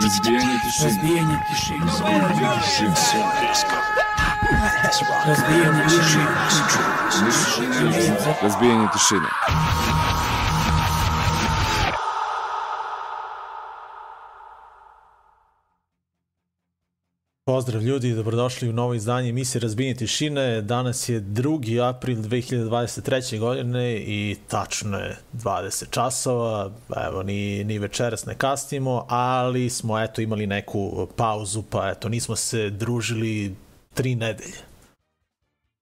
Разбей, не дыши. Разбей, не дыши. Разбей, не дыши. Все близко. Разбей, не дыши. Разбей, не дыши. Pozdrav ljudi, dobrodošli u novo izdanje emisije Razbijenje tišine. Danas je 2. april 2023. godine i tačno je 20 časova. Evo, ni, ni večeras ne kasnimo, ali smo eto imali neku pauzu, pa eto nismo se družili tri nedelje.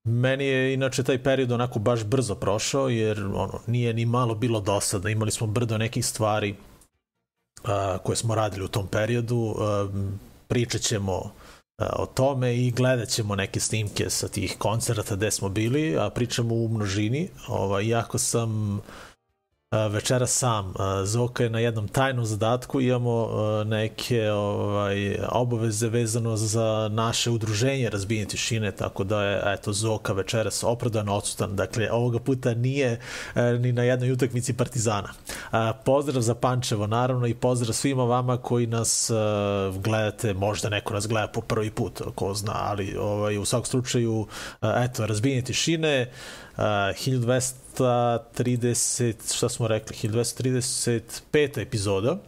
Meni je inače taj period onako baš brzo prošao, jer ono, nije ni malo bilo dosadno. Imali smo brdo nekih stvari uh, koje smo radili u tom periodu. Uh, pričat ćemo o tome i gledat ćemo neke snimke sa tih koncerata gde smo bili, a pričamo u množini. Ovaj, iako sam večera sam. Zoka je na jednom tajnom zadatku, imamo neke ovaj, obaveze vezano za naše udruženje Razbijenje tišine, tako da je eto, Zoka večeras opravdano odsutan. Dakle, ovoga puta nije ni na jednoj utakmici Partizana. Pozdrav za Pančevo, naravno, i pozdrav svima vama koji nas gledate, možda neko nas gleda po prvi put, ko zna, ali ovaj, u svakom slučaju, eto, Razbijenje tišine, 1230, šta smo rekli, 1235 epizoda.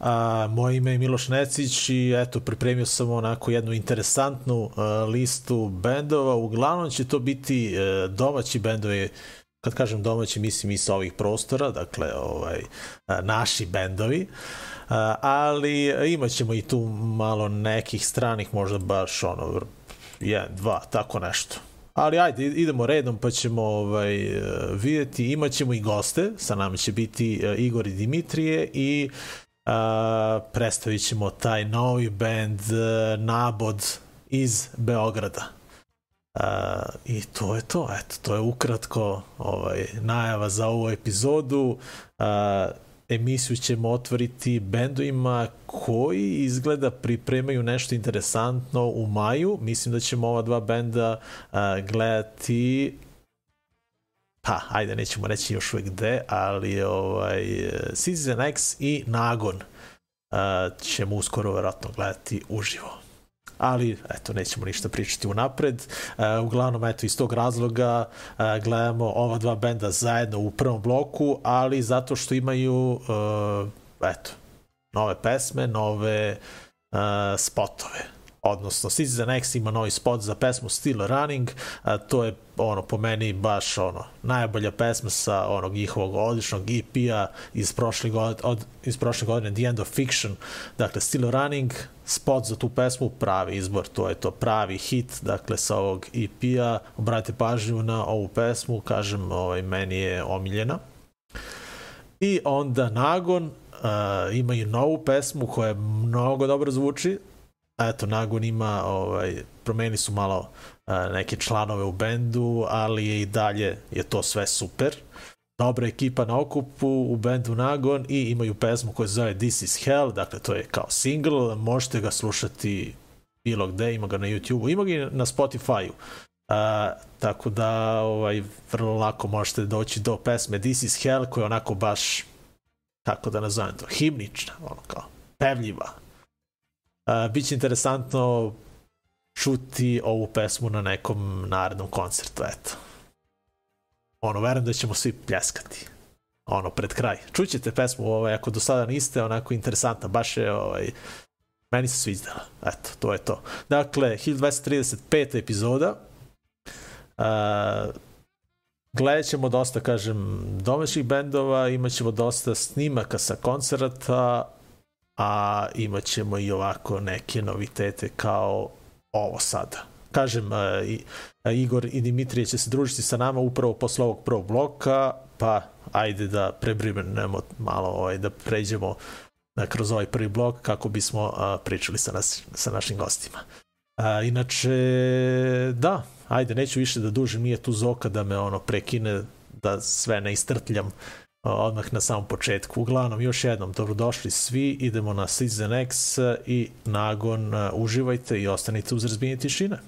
A, moje ime je Miloš Necić i eto, pripremio sam onako jednu interesantnu a, listu bendova. Uglavnom će to biti a, domaći bendovi, kad kažem domaći, mislim i sa ovih prostora, dakle, ovaj, a, naši bendovi. A, ali imat ćemo i tu malo nekih stranih, možda baš ono, jedan, dva, tako nešto ali ajde, idemo redom pa ćemo ovaj, videti, imaćemo i goste, sa nama će biti uh, Igor i Dimitrije i uh, predstavit ćemo taj novi band Nabod iz Beograda. Uh, I to je to, eto, to je ukratko ovaj, najava za ovu epizodu. Uh, emisiju ćemo otvoriti bendovima koji izgleda pripremaju nešto interesantno u maju. Mislim da ćemo ova dva benda uh, gledati pa, ajde, nećemo reći još uvek gde, ali ovaj, Season X i Nagon uh, ćemo uskoro verovatno gledati uživo ali eto, nećemo ništa pričati unapred. E, uglavnom, eto, iz tog razloga e, gledamo ova dva benda zajedno u prvom bloku, ali zato što imaju, e, eto, nove pesme, nove e, spotove odnosno Season X ima novi spot za pesmu Still Running, a, to je ono po meni baš ono najbolja pesma sa onog njihovog odličnog EP-a iz prošle godine od iz prošle godine The End of Fiction. Dakle Still Running, spot za tu pesmu pravi izbor, to je to pravi hit, dakle sa ovog EP-a. Obratite pažnju na ovu pesmu, kažem, ovaj meni je omiljena. I onda Nagon uh, imaju novu pesmu koja mnogo dobro zvuči, eto, Nagon ima, ovaj, promeni su malo a, neke članove u bendu, ali je i dalje je to sve super. Dobra ekipa na okupu u bendu Nagon i imaju pesmu koja se zove This is Hell, dakle to je kao single, možete ga slušati bilo gde, ima ga na YouTube-u, ima ga i na Spotify-u. A, tako da ovaj, vrlo lako možete doći do pesme This is Hell koja je onako baš kako da nazovem to, himnična, ono kao pevljiva, Uh, biće interesantno čuti ovu pesmu na nekom narednom koncertu, eto. Ono, verujem da ćemo svi pljeskati. Ono, pred kraj. Čućete pesmu, ovaj, ako do sada niste, onako interesantna, baš je, ovaj, meni se sviđala. Eto, to je to. Dakle, 1235 epizoda. Uh, gledat ćemo dosta, kažem, domaćih bendova, imat ćemo dosta snimaka sa koncerata, a imat ćemo i ovako neke novitete kao ovo sada. Kažem, Igor i Dimitrije će se družiti sa nama upravo posle ovog prvog bloka, pa ajde da prebrinemo malo, ovaj, da pređemo na, kroz ovaj prvi blok kako bismo pričali sa, nas, sa našim gostima. A, inače, da, ajde, neću više da dužim, nije tu Zoka da me ono prekine, da sve ne istrtljam odmah na samom početku. Uglavnom, još jednom, dobrodošli svi, idemo na Season X i nagon uživajte i ostanite uz razbijenje tišine.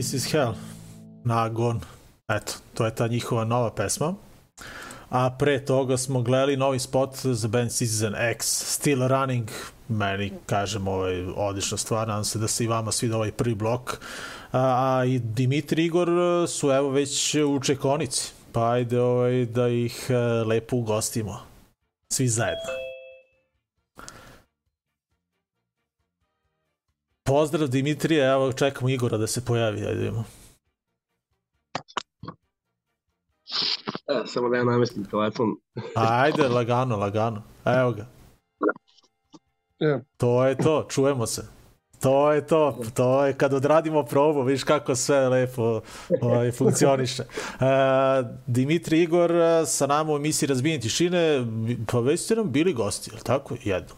This is Hell. Nagon. Eto, to je ta njihova nova pesma. A pre toga smo gledali novi spot za band Citizen X, Still Running, meni, kažem, ovaj, odlična stvar, nadam se da se i vama svida ovaj prvi blok. A, a i Dimitri Igor su evo već u čekonici, pa ajde ovaj, da ih e, lepo ugostimo. Svi zajedno. Pozdrav Dimitrije, evo čekamo Igora da se pojavi, ajde vidimo. E, samo da ja namestim telefon. Ajde, lagano, lagano. Evo ga. Je. To je to, čujemo se. To je to, to je kad odradimo probu, vidiš kako sve lepo ovaj, funkcioniše. E, Dimitri Igor sa nama u emisiji Razbijenje tišine, pa već ste nam bili gosti, je li tako? Jedno.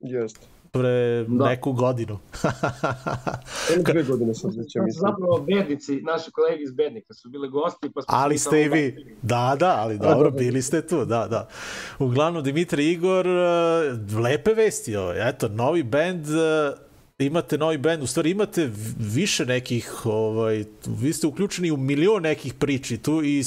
Jest. Pre Da. neku godinu. Dve godine sam već, ja Znači, mislim. zapravo bednici, naši kolegi iz bednika su bile gosti, pa smo Ali ste i vi. bacili. Da, da, ali dobro, bili ste tu, da, da. Uglavnom, Dimitri Igor, e, lepe vesti ovo. Eto, novi bend, e, imate novi bend, u stvari imate više nekih, ovaj, vi ste uključeni u milion nekih priči tu i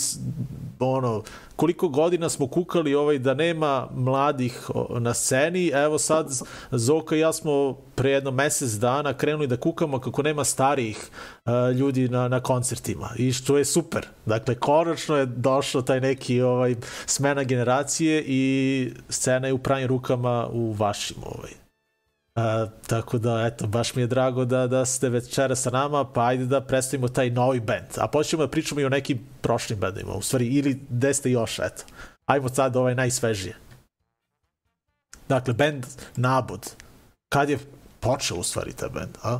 ono, koliko godina smo kukali ovaj da nema mladih na sceni, evo sad Zoka i ja smo pre jedno mesec dana krenuli da kukamo kako nema starijih uh, ljudi na, na koncertima i što je super. Dakle, konačno je došao taj neki ovaj smena generacije i scena je u pravim rukama u vašim ovaj. Uh, tako da, eto, baš mi je drago da, da ste večera sa nama, pa ajde da predstavimo taj novi band. A počnemo da pričamo i o nekim prošlim bendima, u stvari, ili gde ste još, eto. Ajmo sad ovaj najsvežije. Dakle, band Nabod. Kad je počeo u stvari taj band, a?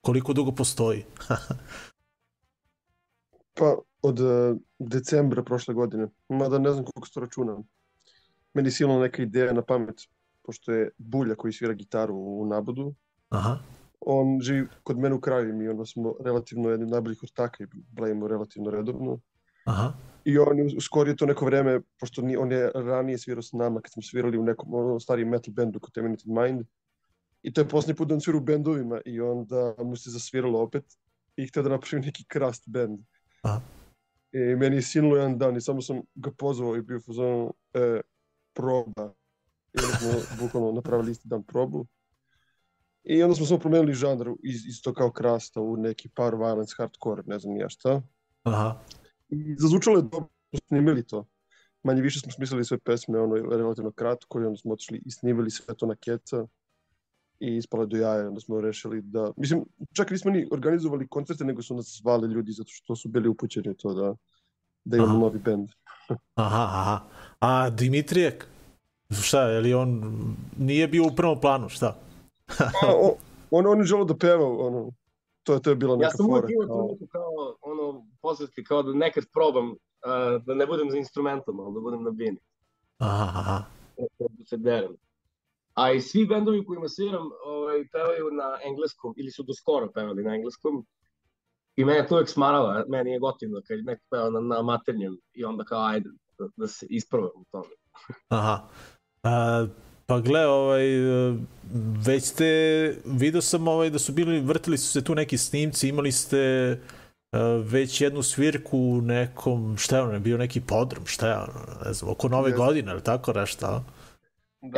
Koliko dugo postoji? Pa od uh, decembra prošle godine. Mada ne znam koliko se to računam. Meni silno neka ideja na pamet, pošto je Bulja koji svira gitaru u Nabodu. Aha. On živi kod mene u kraju i onda smo relativno jedni najboljih ortaka i blejimo relativno redovno. Aha. I on je uskorio to neko vreme, pošto ni, on je ranije svirao s nama kad smo svirali u nekom ono, starijem metal bendu kod Terminated Mind. I to je posljednji put da on svira u bendovima i onda mu se zasviralo opet i htio da napravi neki krast bend. Aha. I meni je sinulo jedan dan i samo sam ga pozvao i bio u fazonu e, proba. I onda smo bukvalno napravili isti dan probu. I onda smo samo promenili žanr iz, iz to kao krasta u neki power violence, hardcore, ne znam ja šta. Aha. I zazvučalo je dobro, snimili to. Manje više smo smislili sve pesme, ono relativno kratko i onda smo otišli i snimili sve to na keca i ispalo je do jaja, onda smo rešili da, mislim, čak nismo ni organizovali koncerte, nego su nas zvali ljudi zato što su bili upućeni u to da, da imamo Aha. novi bend. Aha, aha. A Dimitrije, šta, je li on nije bio u prvom planu, šta? A, o- on, on je želeo da peva, ono, to, je- to je bila neka Ja sam fora. uvijek imao neku kao, ono, posvetki, kao da nekad probam, uh, da ne budem za instrumentom, ali da budem na bini, Aha, aha. da se derem. A i svi bendovi u kojima sviram ovaj, pevaju na engleskom, ili su do skoro pevali na engleskom. I mene to uvijek smarala, meni je gotivno kad neko peva na, na maternjem i onda kao ajde da, da se isprobam u tome. Aha. A, pa gle, ovaj, već ste, video sam ovaj, da su bili, vrtili su se tu neki snimci, imali ste već jednu svirku u nekom, šta je ono, bio neki podrum, šta je ono, ne znam, oko nove Jeste. godine, ili tako nešto? Da.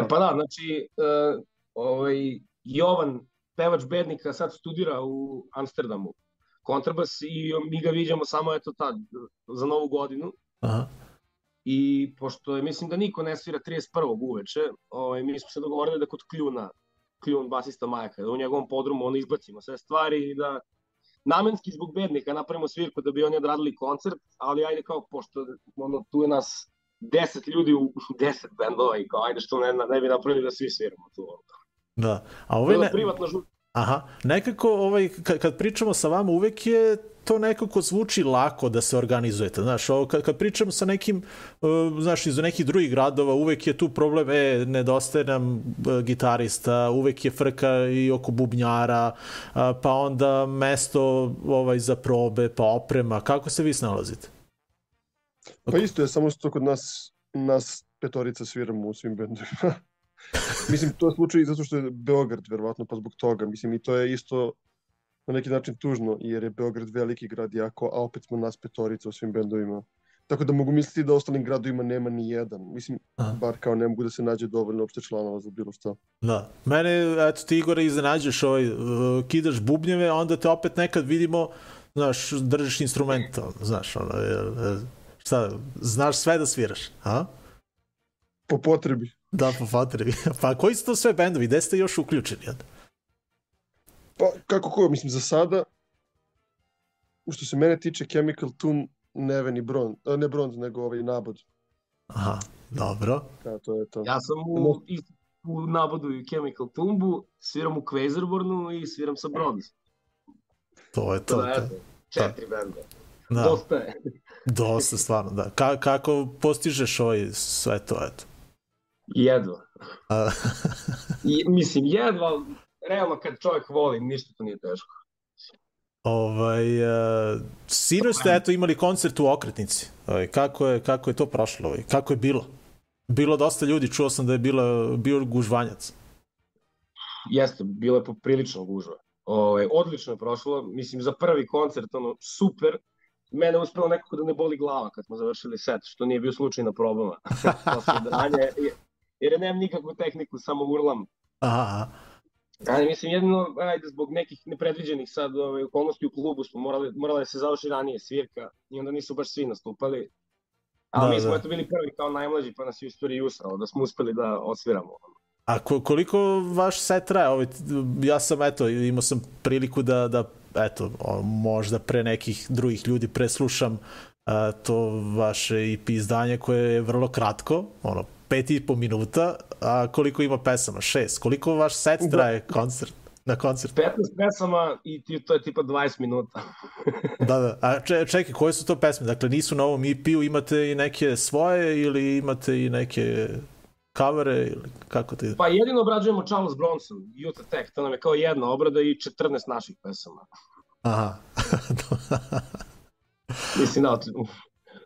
E pa da, znači, uh, ovaj, Jovan, pevač bednika, sad studira u Amsterdamu kontrabas i mi ga viđamo samo eto tad, za novu godinu. Aha. I pošto je, mislim da niko ne svira 31. uveče, ovaj, mi smo se dogovorili da kod Kljuna, Kljun basista Majka, da u njegovom podrumu ono izbacimo sve stvari i da namenski zbog bednika napravimo svirku da bi oni odradili koncert, ali ajde kao, pošto ono, tu je nas 10 ljudi u 10 bendova i kao ajde što ne, ne bi napravili da svi sviramo tu. Da. A Ovo ovaj je ne, privatna žurka. Aha, nekako ovaj, kad, kad pričamo sa vama uvek je to nekako zvuči lako da se organizujete. Znaš, ovo, kad, kad pričam sa nekim, uh, znaš, iz nekih drugih gradova, uvek je tu problem, e, nedostaje nam uh, gitarista, uvek je frka i oko bubnjara, uh, pa onda mesto ovaj, za probe, pa oprema. Kako se vi snalazite? Pa isto je, samo što kod nas, nas petorica sviramo u svim bendovima. Mislim, to je slučaj zato što je Beograd, verovatno, pa zbog toga. Mislim, i to je isto na neki način tužno, jer je Beograd veliki grad jako, a opet smo nas petorica u svim bendovima. Tako da mogu misliti da ostalim gradovima nema ni jedan. Mislim, Aha. bar kao ne mogu da se nađe dovoljno uopšte članova za bilo šta. Da. Mene, eto, ti Igore iznenađuješ ovaj, uh, kidaš bubnjeve, onda te opet nekad vidimo, znaš, držiš instrument, ono, znaš, ono, e, e, šta, znaš sve da sviraš, a? Po potrebi. Da, po potrebi. pa koji su to sve bendovi? Gde ste još uključeni? Pa, kako ko, mislim, za sada, što se mene tiče Chemical Tomb, Neven i Bronz, a, ne Bronz, nego ovaj nabod. Aha, dobro. Ja, to je to. Ja sam u, u Nabodu i Chemical Tumbu, sviram u Quasarbornu i sviram sa Bronze. To je to. To, da, to. eto, četiri benda. Da, Dosta je. dosta stvarno, da. Ka, kako postižeš ovaj sve to, eto? Jedva. A, I, mislim, jedva, ali realno kad čovjek voli, ništa to nije teško. ovaj, uh, sinoć ste eto imali koncert u Okretnici. Ovaj, kako, je, kako je to prošlo? Ovaj? Kako je bilo? Bilo dosta ljudi, čuo sam da je bila, bio gužvanjac. Jeste, bilo je poprilično gužva. Ove, odlično je prošlo, mislim za prvi koncert, ono, super. Mene je uspelo nekako da ne boli glava kad smo završili set, što nije bio slučaj na probama. Posle dranja, jer- jer nemam nikakvu tehniku, samo urlam. Aha. Ali mislim, jedino, ajde, zbog nekih nepredviđenih sad ove, okolnosti u klubu smo morali, morali da se završi ranije svirka i onda nisu baš svi nastupali. A Da, mi smo da. eto bili prvi kao najmlađi, pa nas je u stvari i usrao da smo uspeli da osviramo. A ko, koliko vaš set traje? Ovaj, ja sam, eto, imao sam priliku da, da eto, možda pre nekih drugih ljudi preslušam a, to vaše EP izdanje koje je vrlo kratko, ono, pet i po minuta, a koliko ima pesama? Šest. Koliko vaš set Da. traje koncert? Na koncert? 15 pesama i ti, to je tipa 20 minuta. Da, da. A če, čekaj, koje su to pesme? Dakle, nisu na ovom EP-u, imate i neke svoje ili imate i neke kavere ili kako ide? Pa jedino obrađujemo Charles Bronson, Youth Attack, to nam je kao jedna obrada i 14 naših pesama. Aha. Mislim, da,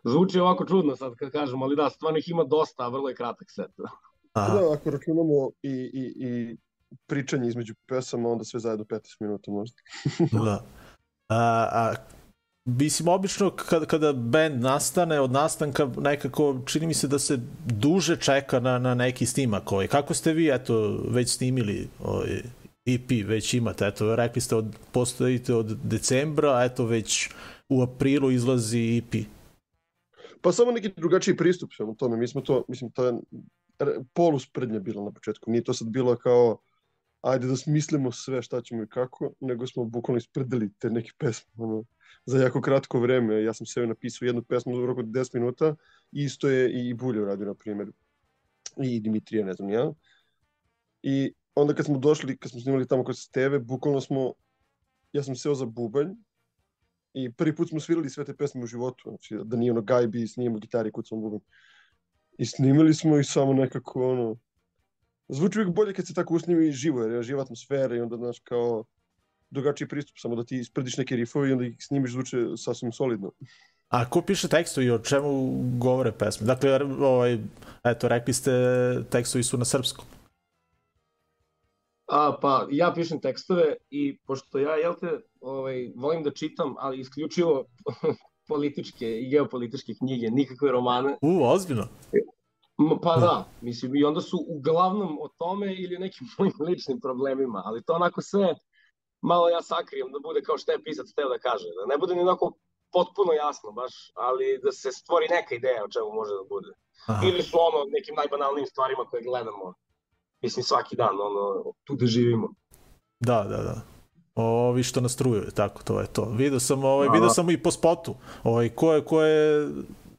zvuči ovako čudno sad kad kažem, ali da, stvarno ih ima dosta, a vrlo je kratak set. Aha. Da, ako računamo i, i, i pričanje između pesama, onda sve zajedno 15 minuta možda. da. A, a mislim, obično kada, kada band nastane, od nastanka nekako čini mi se da se duže čeka na, na neki snimak. Ovaj. Kako ste vi, eto, već snimili ovaj, EP, već imate, eto, rekli ste, od, postojite od decembra, a eto, već u aprilu izlazi EP. Pa samo neki drugačiji pristup svemu tome. Mi smo to, mislim, to je re- polus prednje bilo na početku. Nije to sad bilo kao ajde da smislimo sve šta ćemo i kako, nego smo bukvalno ispredili te neke pesme ono, za jako kratko vreme. Ja sam sve napisao jednu pesmu u roku od 10 minuta, isto je i Bulje uradio, na primjer. I Dimitrija, ne znam ja. I onda kad smo došli, kad smo snimali tamo kod Steve, bukvalno smo, ja sam seo za bubanj, I prvi put smo svirali sve te pesme u životu, znači da nije ono gajbi, snimamo gitari, kucamo bubanj. I snimili smo i samo nekako ono, zvuči uvijek bolje kad se tako usnimi živo, jer je živa atmosfera i onda, znaš, kao drugačiji pristup, samo da ti isprediš neke rifovi i onda ih snimiš zvuče sasvim solidno. A ko piše tekstu i o čemu govore pesme? Dakle, ovaj, eto, rekli ste tekstovi su na srpskom. A, pa ja pišem tekstove i pošto ja, jel te, ovaj, volim da čitam, ali isključivo političke i geopolitičke knjige, nikakve romane. U, ozbiljno. Pa da, mislim, i onda su uglavnom o tome ili o nekim mojim ličnim problemima, ali to onako sve malo ja sakrijem da bude kao šta je pisac teo da kaže, da ne bude ni onako potpuno jasno baš, ali da se stvori neka ideja o čemu može da bude. Aha. Ili su ono nekim najbanalnijim stvarima koje gledamo, mislim svaki dan, ono, tu da živimo. Da, da, da. Ovi što nas truju, tako, to je to. Video sam, ovaj, Da, video da. sam i po spotu. Ovaj, ko je, ko je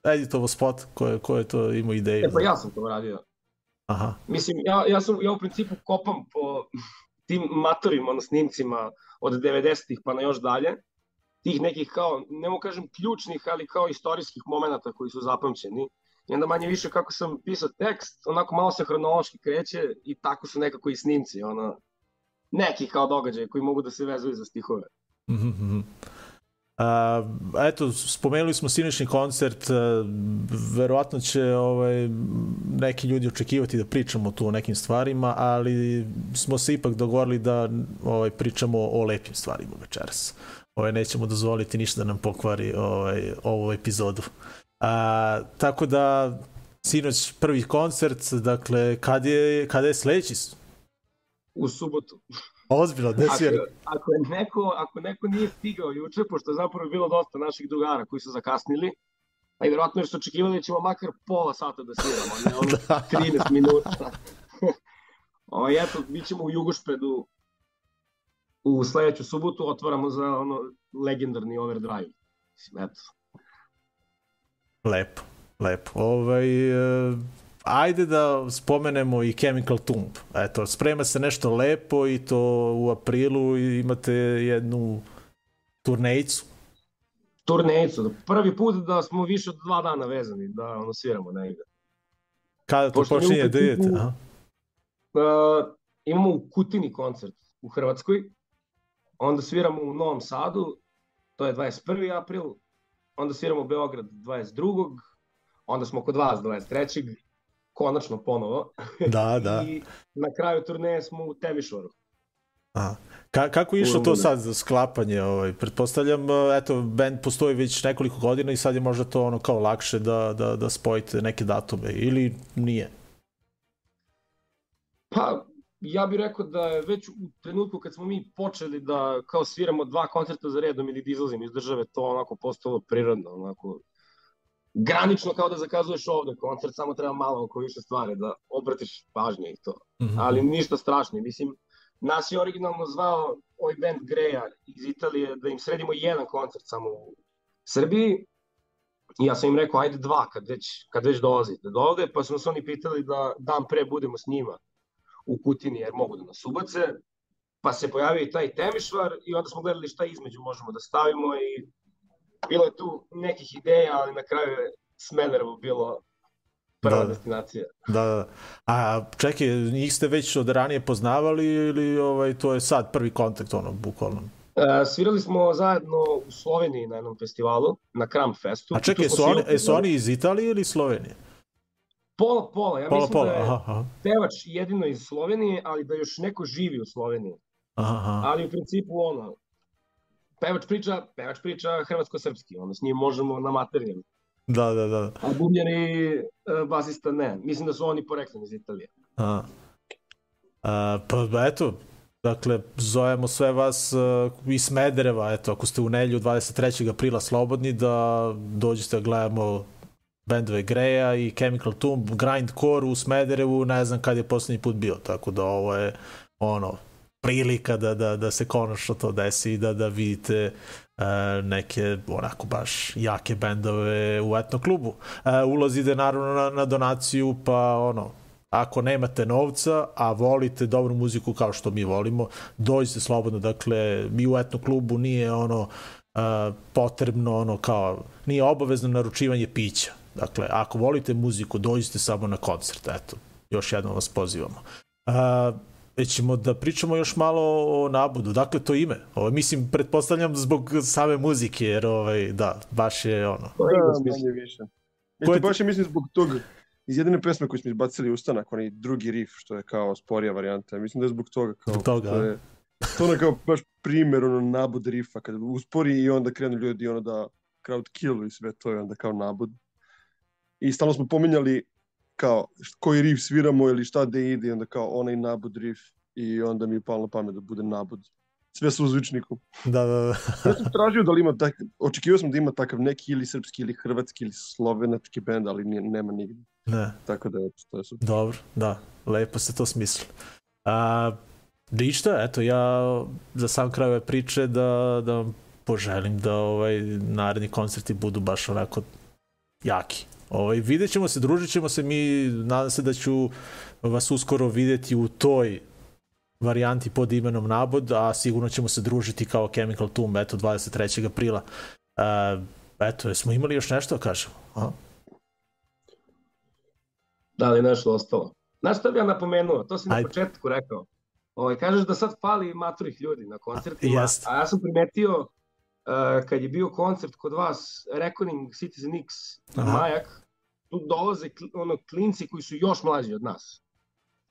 editovo spot, ko je, ko je to imao ideju. E pa ja sam to uradio. Aha. Mislim, ja, ja, sam, ja u principu kopam po tim matorima, ono, snimcima od 90-ih pa na još dalje, tih nekih kao, ne mogu kažem ključnih, ali kao istorijskih momenata koji su zapamćeni. I onda manje više kako sam pisao tekst, onako malo se hronološki kreće i tako su nekako i snimci, ono, neki kao događaje koji mogu da se vezuju za stihove. Mhm, mhm. A, eto, spomenuli smo sinoćni koncert, a, verovatno će ovaj, neki ljudi očekivati da pričamo tu o nekim stvarima, ali smo se ipak dogovorili da ovaj, pričamo o lepim stvarima večeras. Ovaj, nećemo dozvoliti ništa da nam pokvari ovaj, ovu epizodu. A, tako da, sinoć prvi koncert, dakle, kad je, kada je sledeći? U subotu. Ozbiljno, gde si Ako, ako, je neko, ako neko nije stigao juče, pošto je zapravo bilo dosta naših drugara koji su zakasnili, a i verovatno su očekivali da ćemo makar pola sata da sviramo, ne ono 13 minuta. o, eto, bit ćemo u Jugošpedu u sledeću subotu, otvaramo za ono legendarni overdrive. Mislim, eto. Lepo, lepo. Ovaj, uh, ajde da spomenemo i Chemical Tomb. Eto, sprema se nešto lepo i to u aprilu imate jednu turnejicu. Turnejicu. Prvi put da smo više od dva dana vezani, da ono sviramo negde. Kada to Pošto počinje u da idete? Uh, imamo u Kutini koncert u Hrvatskoj, onda sviramo u Novom Sadu, to je 21. april, onda sviramo Beograd 22. onda smo kod vas 23. konačno ponovo. Da, da. I na kraju turneje smo u Temišvaru. Aha. Ka, kako je išlo to sad za sklapanje? Ovaj? Pretpostavljam, uh, eto, band postoji već nekoliko godina i sad je možda to ono kao lakše da, da, da spojite neke datume ili nije? Pa, ja bih rekao da je već u trenutku kad smo mi počeli da kao sviramo dva koncerta za redom ili da izlazimo iz države, to onako postalo prirodno, onako granično kao da zakazuješ ovde. Koncert, samo treba malo oko više stvari da obratiš pažnje i to. Mhm. Ali ništa strašno, mislim, nas je originalno zvao ovaj band Greja iz Italije da im sredimo jedan koncert samo u Srbiji. I ja sam im rekao, ajde dva kad već, kad već dolazite do ovde, pa su nas oni pitali da dan pre budemo s njima u Kutini jer mogu da nas ubace, pa se pojavio i taj Temišvar i onda smo gledali šta između možemo da stavimo i bilo je tu nekih ideja, ali na kraju je Smederevo bilo prva Da, da, da. destinacija. Da, da. A čekaj, njih ste već od ranije poznavali ili ovaj, to je sad prvi kontakt, ono, bukvalno? E, svirali smo zajedno u Sloveniji na jednom festivalu, na Kram Festu. A čekaj, su oni, upoznali. su oni iz Italije ili Slovenije? Pola, pola. Ja Pola, mislim pola, da je aha, aha. pevač jedino iz Slovenije, ali da još neko živi u Sloveniji. aha, aha. ali u principu ono, pevač priča, pevač priča hrvatsko-srpski, ono, s njim možemo na maternjem. Da, da, da. A bubnjari, e, basista ne. Mislim da su oni poreklom iz Italije. A. A, pa eto, dakle, zovemo sve vas uh, iz Smedereva, eto, ako ste u nelju 23. aprila slobodni, da dođete da gledamo bendove Greja i Chemical Tomb, Grindcore u Smederevu, ne znam kad je poslednji put bio, tako da ovo je ono, prilika da, da, da se konačno to desi i da, da vidite uh, neke onako baš jake bendove u etno klubu. Uh, ulaz ide naravno na, na donaciju, pa ono, ako nemate novca, a volite dobru muziku kao što mi volimo, dođite slobodno, dakle, mi u etno klubu nije ono uh, potrebno, ono kao, nije obavezno naručivanje pića. Dakle, ako volite muziku, dođite samo na koncert, eto, još jednom vas pozivamo. Uh, ćemo da pričamo još malo o nabudu. Dakle, to ime. Ovo, mislim, pretpostavljam zbog same muzike, jer ovaj, da, baš je ono. Je Da, manje više. I Ko je baš je mislim zbog toga, iz jedine pesme koju smo izbacili ustanak, onaj drugi riff, što je kao sporija varijanta. Mislim da je zbog toga kao... Zbog toga, To je, to ono kao baš primjer, ono, nabud rifa, kada uspori i onda krenu ljudi ono da crowd killu i sve to je onda kao nabud. I stalno smo pominjali kao koji riff sviramo ili šta da ide onda kao onaj nabud riff i onda mi je palo na pamet da bude nabud. Sve su u zvučniku. Da, da, da. Ja sam tražio da li ima tak, očekivao sam da ima takav neki ili srpski ili hrvatski ili slovenački bend, ali nije, nema nigde. Ne. Tako da, eto, to je super. Dobro, da, lepo se to smisli. A, ništa, eto, ja za sam kraj ove priče da, da poželim da ovaj naredni koncerti budu baš onako jaki. Ovaj, vidjet ćemo se, družit ćemo se, mi nadam se da ću vas uskoro videti u toj varijanti pod imenom Nabod, a sigurno ćemo se družiti kao Chemical Tomb, eto, 23. aprila. A, eto, jesmo imali još nešto da kažemo? A? Da li nešto ostalo? Znaš šta bi ja napomenuo? To si na Ajde. početku rekao. Ovaj, kažeš da sad fali maturih ljudi na koncertima, Jeste. a ja sam primetio uh, kad je bio koncert kod vas, Reckoning Citizen X, Aha. Majak, tu dolaze ono, klinci koji su još mlađi od nas.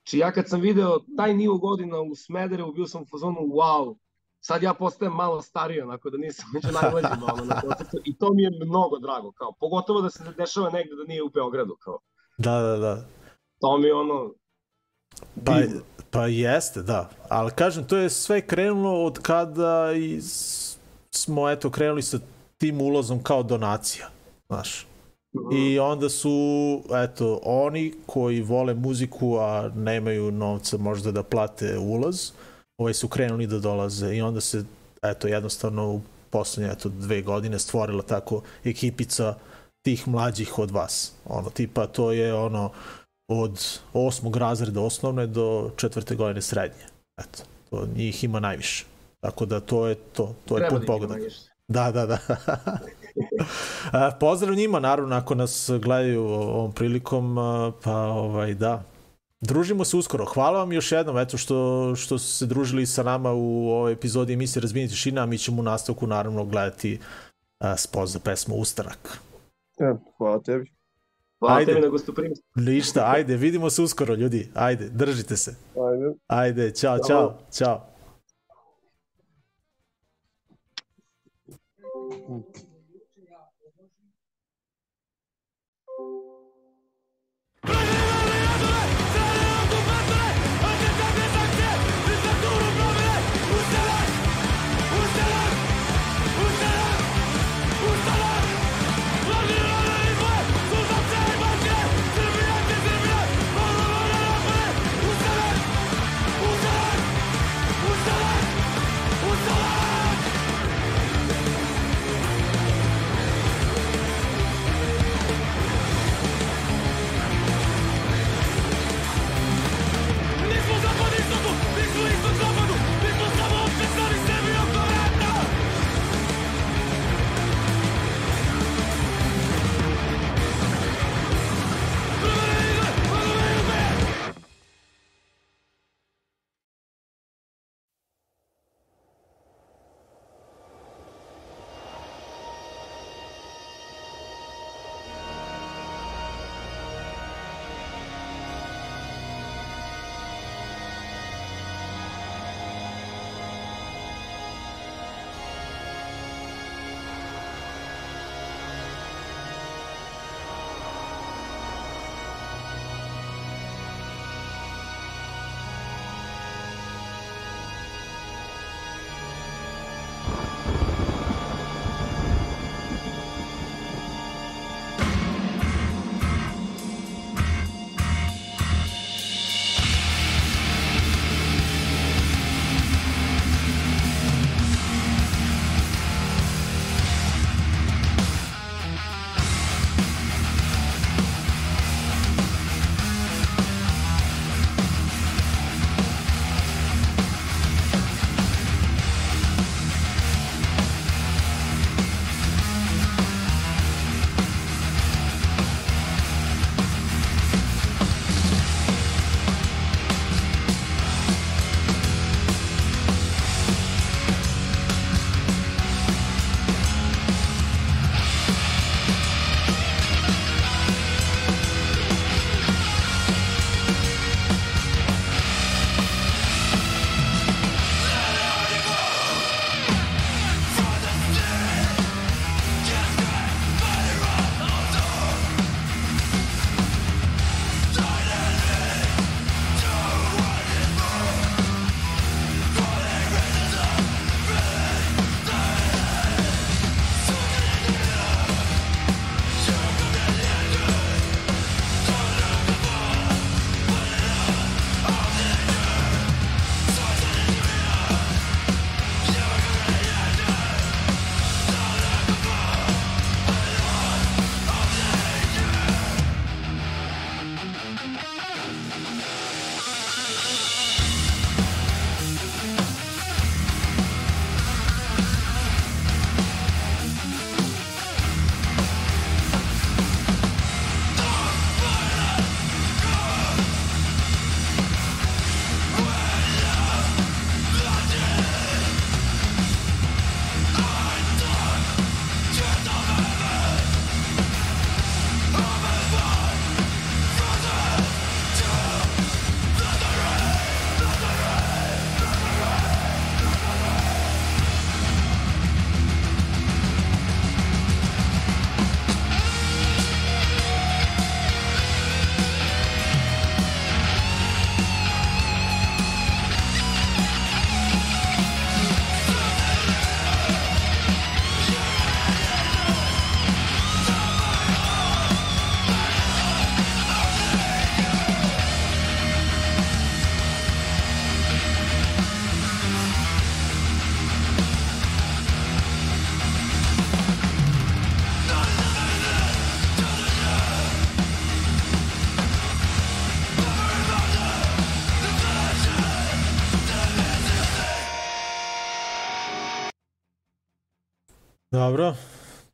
Či ja kad sam video taj nivo godina u Smederevu, bio sam u fazonu, wow, sad ja postajem malo stariji, onako da nisam među najmlađima ono, na koncertu, i to mi je mnogo drago, kao, pogotovo da se ne dešava negde da nije u Beogradu, kao, Da, da, da. to mi je ono, Pa, divno. pa jeste, da. Ali kažem, to je sve krenulo od kada i s- smo eto krenuli sa tim ulazom kao donacija, znaš. I onda su, eto, oni koji vole muziku, a nemaju novca možda da plate ulaz, ovaj su krenuli da dolaze i onda se, eto, jednostavno u poslednje, eto, dve godine stvorila tako ekipica tih mlađih od vas. Ono, tipa, to je ono, od osmog razreda osnovne do četvrte godine srednje. Eto, to njih ima najviše. Tako da to je to, to je treba pun da pogodak. Da, da, da. A, Pozdrav njima, naravno, ako nas gledaju ovom prilikom, a, pa ovaj, da. Družimo se uskoro. Hvala vam još jednom, eto, što, što ste se družili sa nama u ovoj epizodi emisije Razbijenje tišina, a mi ćemo u nastavku, naravno, gledati a, spot za pesmu Ustanak. E, hvala tebi. Hvala Ajde. tebi na gostoprimstvu. Ništa, ajde, vidimo se uskoro, ljudi. Ajde, držite se. Ajde. Ajde, čao, Ćao. čao, čao. Ustanak!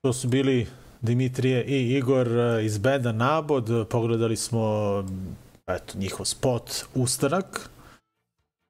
To su bili Dimitrije i Igor eh, iz benda Nabod. Pogledali smo eto, njihov spot Ustanak.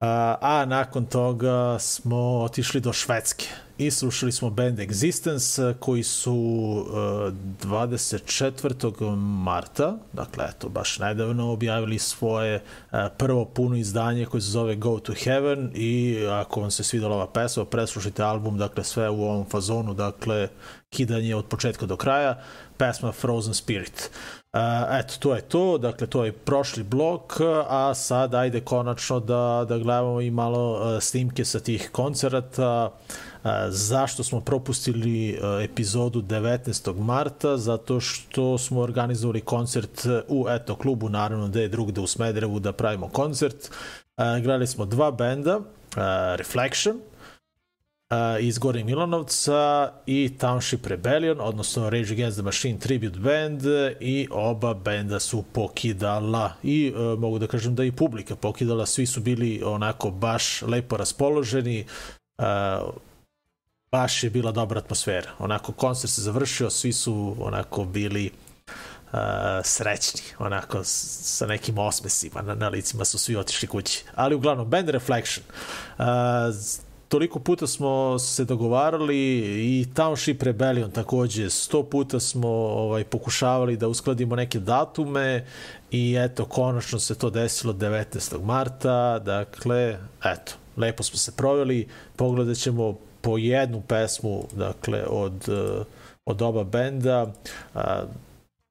A, a nakon toga smo otišli do Švedske i slušali smo band Existence koji su uh, 24. marta, dakle eto baš nedavno objavili svoje uh, prvo puno izdanje koje se zove Go to Heaven i ako vam se svidala ova pesma, preslušajte album, dakle sve u ovom fazonu, dakle kidanje od početka do kraja, pesma Frozen Spirit. Uh, eto, to je to, dakle to je prošli blok, a sad ajde konačno da, da gledamo i malo uh, snimke sa tih koncerata, uh, zašto smo propustili uh, epizodu 19. marta, zato što smo organizovali koncert u eto klubu, naravno da je drugde u Smederevu da pravimo koncert. Uh, gledali smo dva benda, uh, Reflection, iz Gore Milanovca i Township Rebellion, odnosno Rage Against the Machine Tribute Band i oba benda su pokidala i uh, mogu da kažem da i publika pokidala, svi su bili onako baš lepo raspoloženi, uh, baš je bila dobra atmosfera. Onako koncert se završio, svi su onako bili uh, srećni, onako sa nekim osmesima na, na licima su svi otišli kući. Ali uglavnom, Band Reflection. Uh, toliko puta smo se dogovarali i Township Rebellion takođe, sto puta smo ovaj, pokušavali da uskladimo neke datume i eto, konačno se to desilo 19. marta, dakle, eto, lepo smo se proveli, pogledat ćemo po jednu pesmu, dakle, od, od oba benda,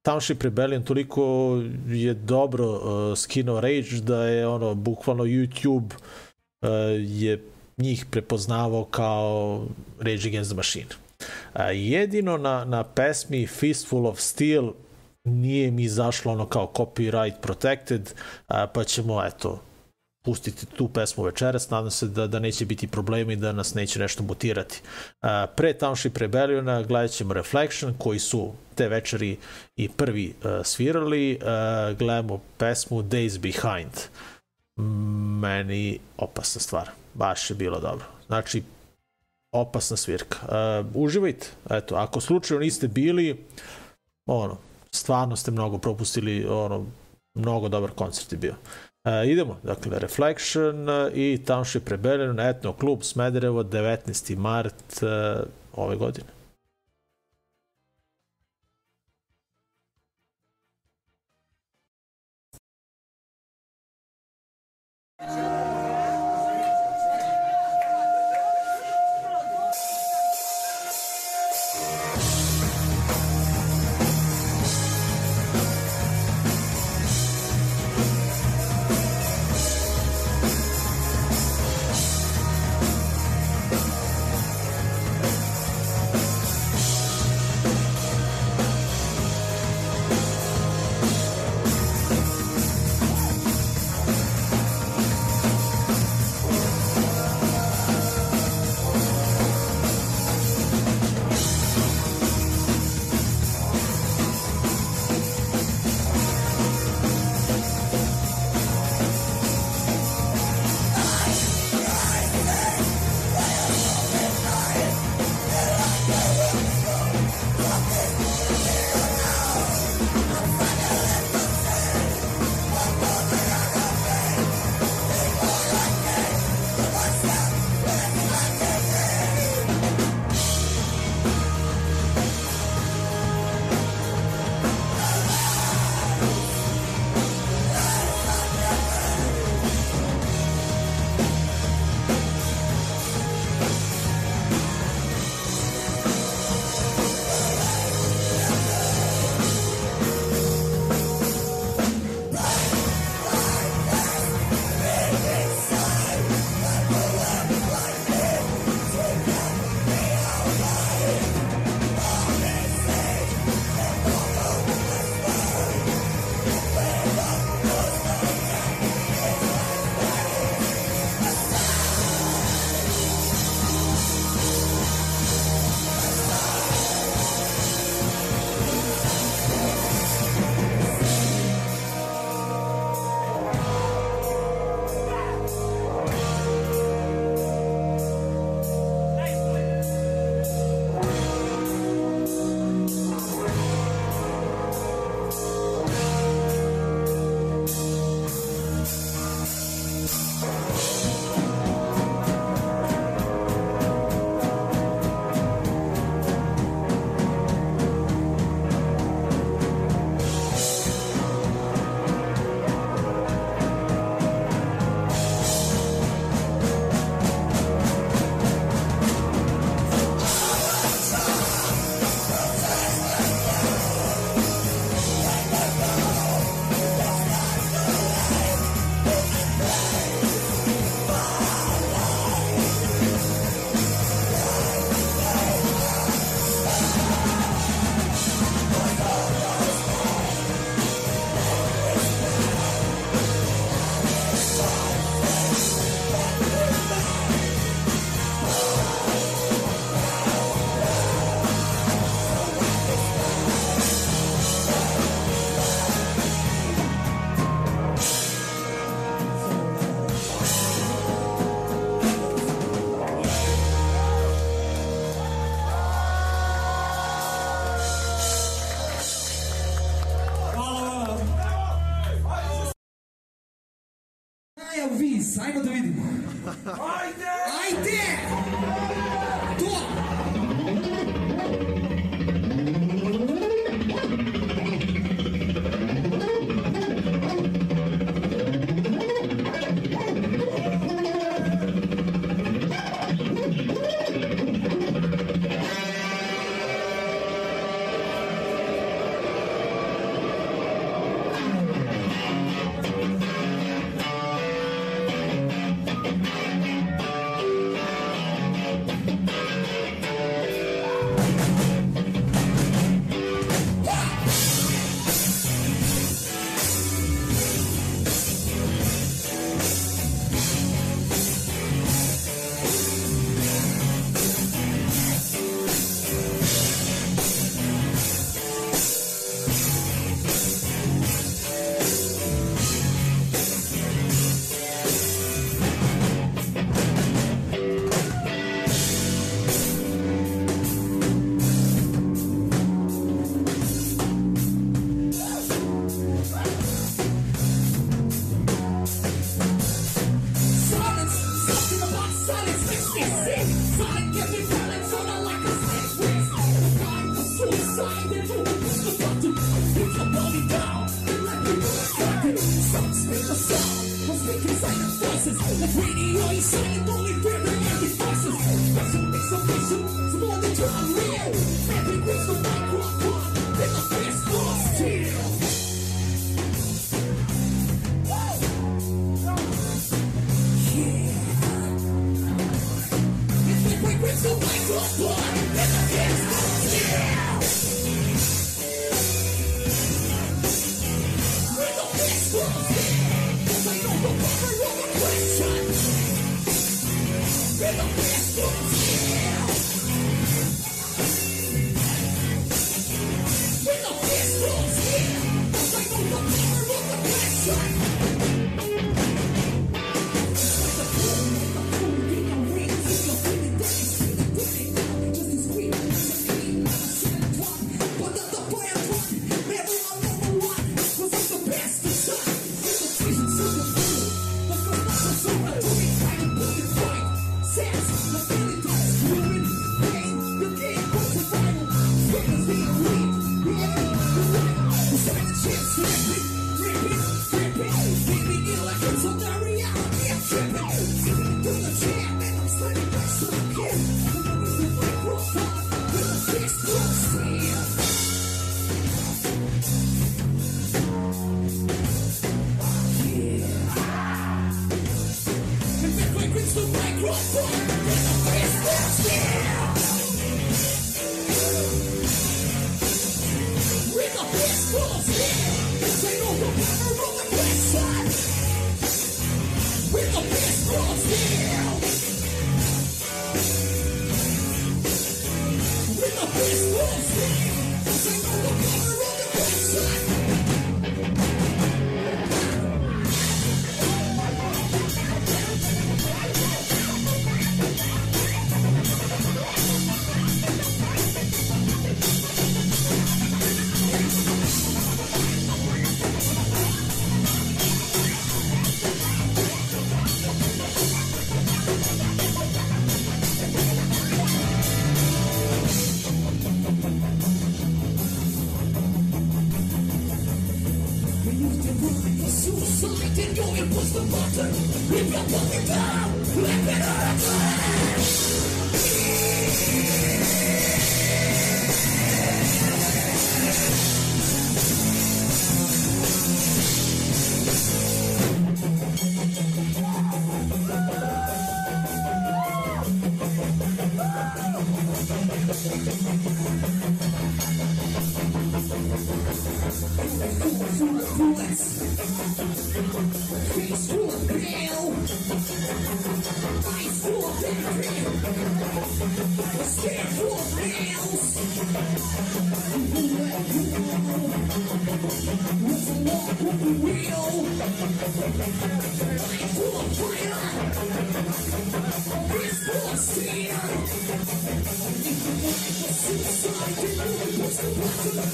Township Rebellion toliko je dobro uh, skinuo Rage da je ono bukvalno YouTube uh, je njih prepoznavao kao Rage Against the Machine. A, jedino na, na pesmi Fistful of Steel nije mi izašlo ono kao copyright protected, a, pa ćemo, eto, pustiti tu pesmu večeras, nadam se da, da neće biti problemi i da nas neće nešto mutirati. A, pre Township Rebelliona gledat ćemo Reflection, koji su te večeri i prvi a, svirali, a, gledamo pesmu Days Behind. Meni opasna stvar baš je bilo dobro. Znači, opasna svirka. Uh, uživajte, eto, ako slučajno niste bili, ono, stvarno ste mnogo propustili, ono, mnogo dobar koncert je bio. Uh, idemo, dakle, Reflection i Township Rebellion, etno klub Smederevo, 19. mart uh, ove godine.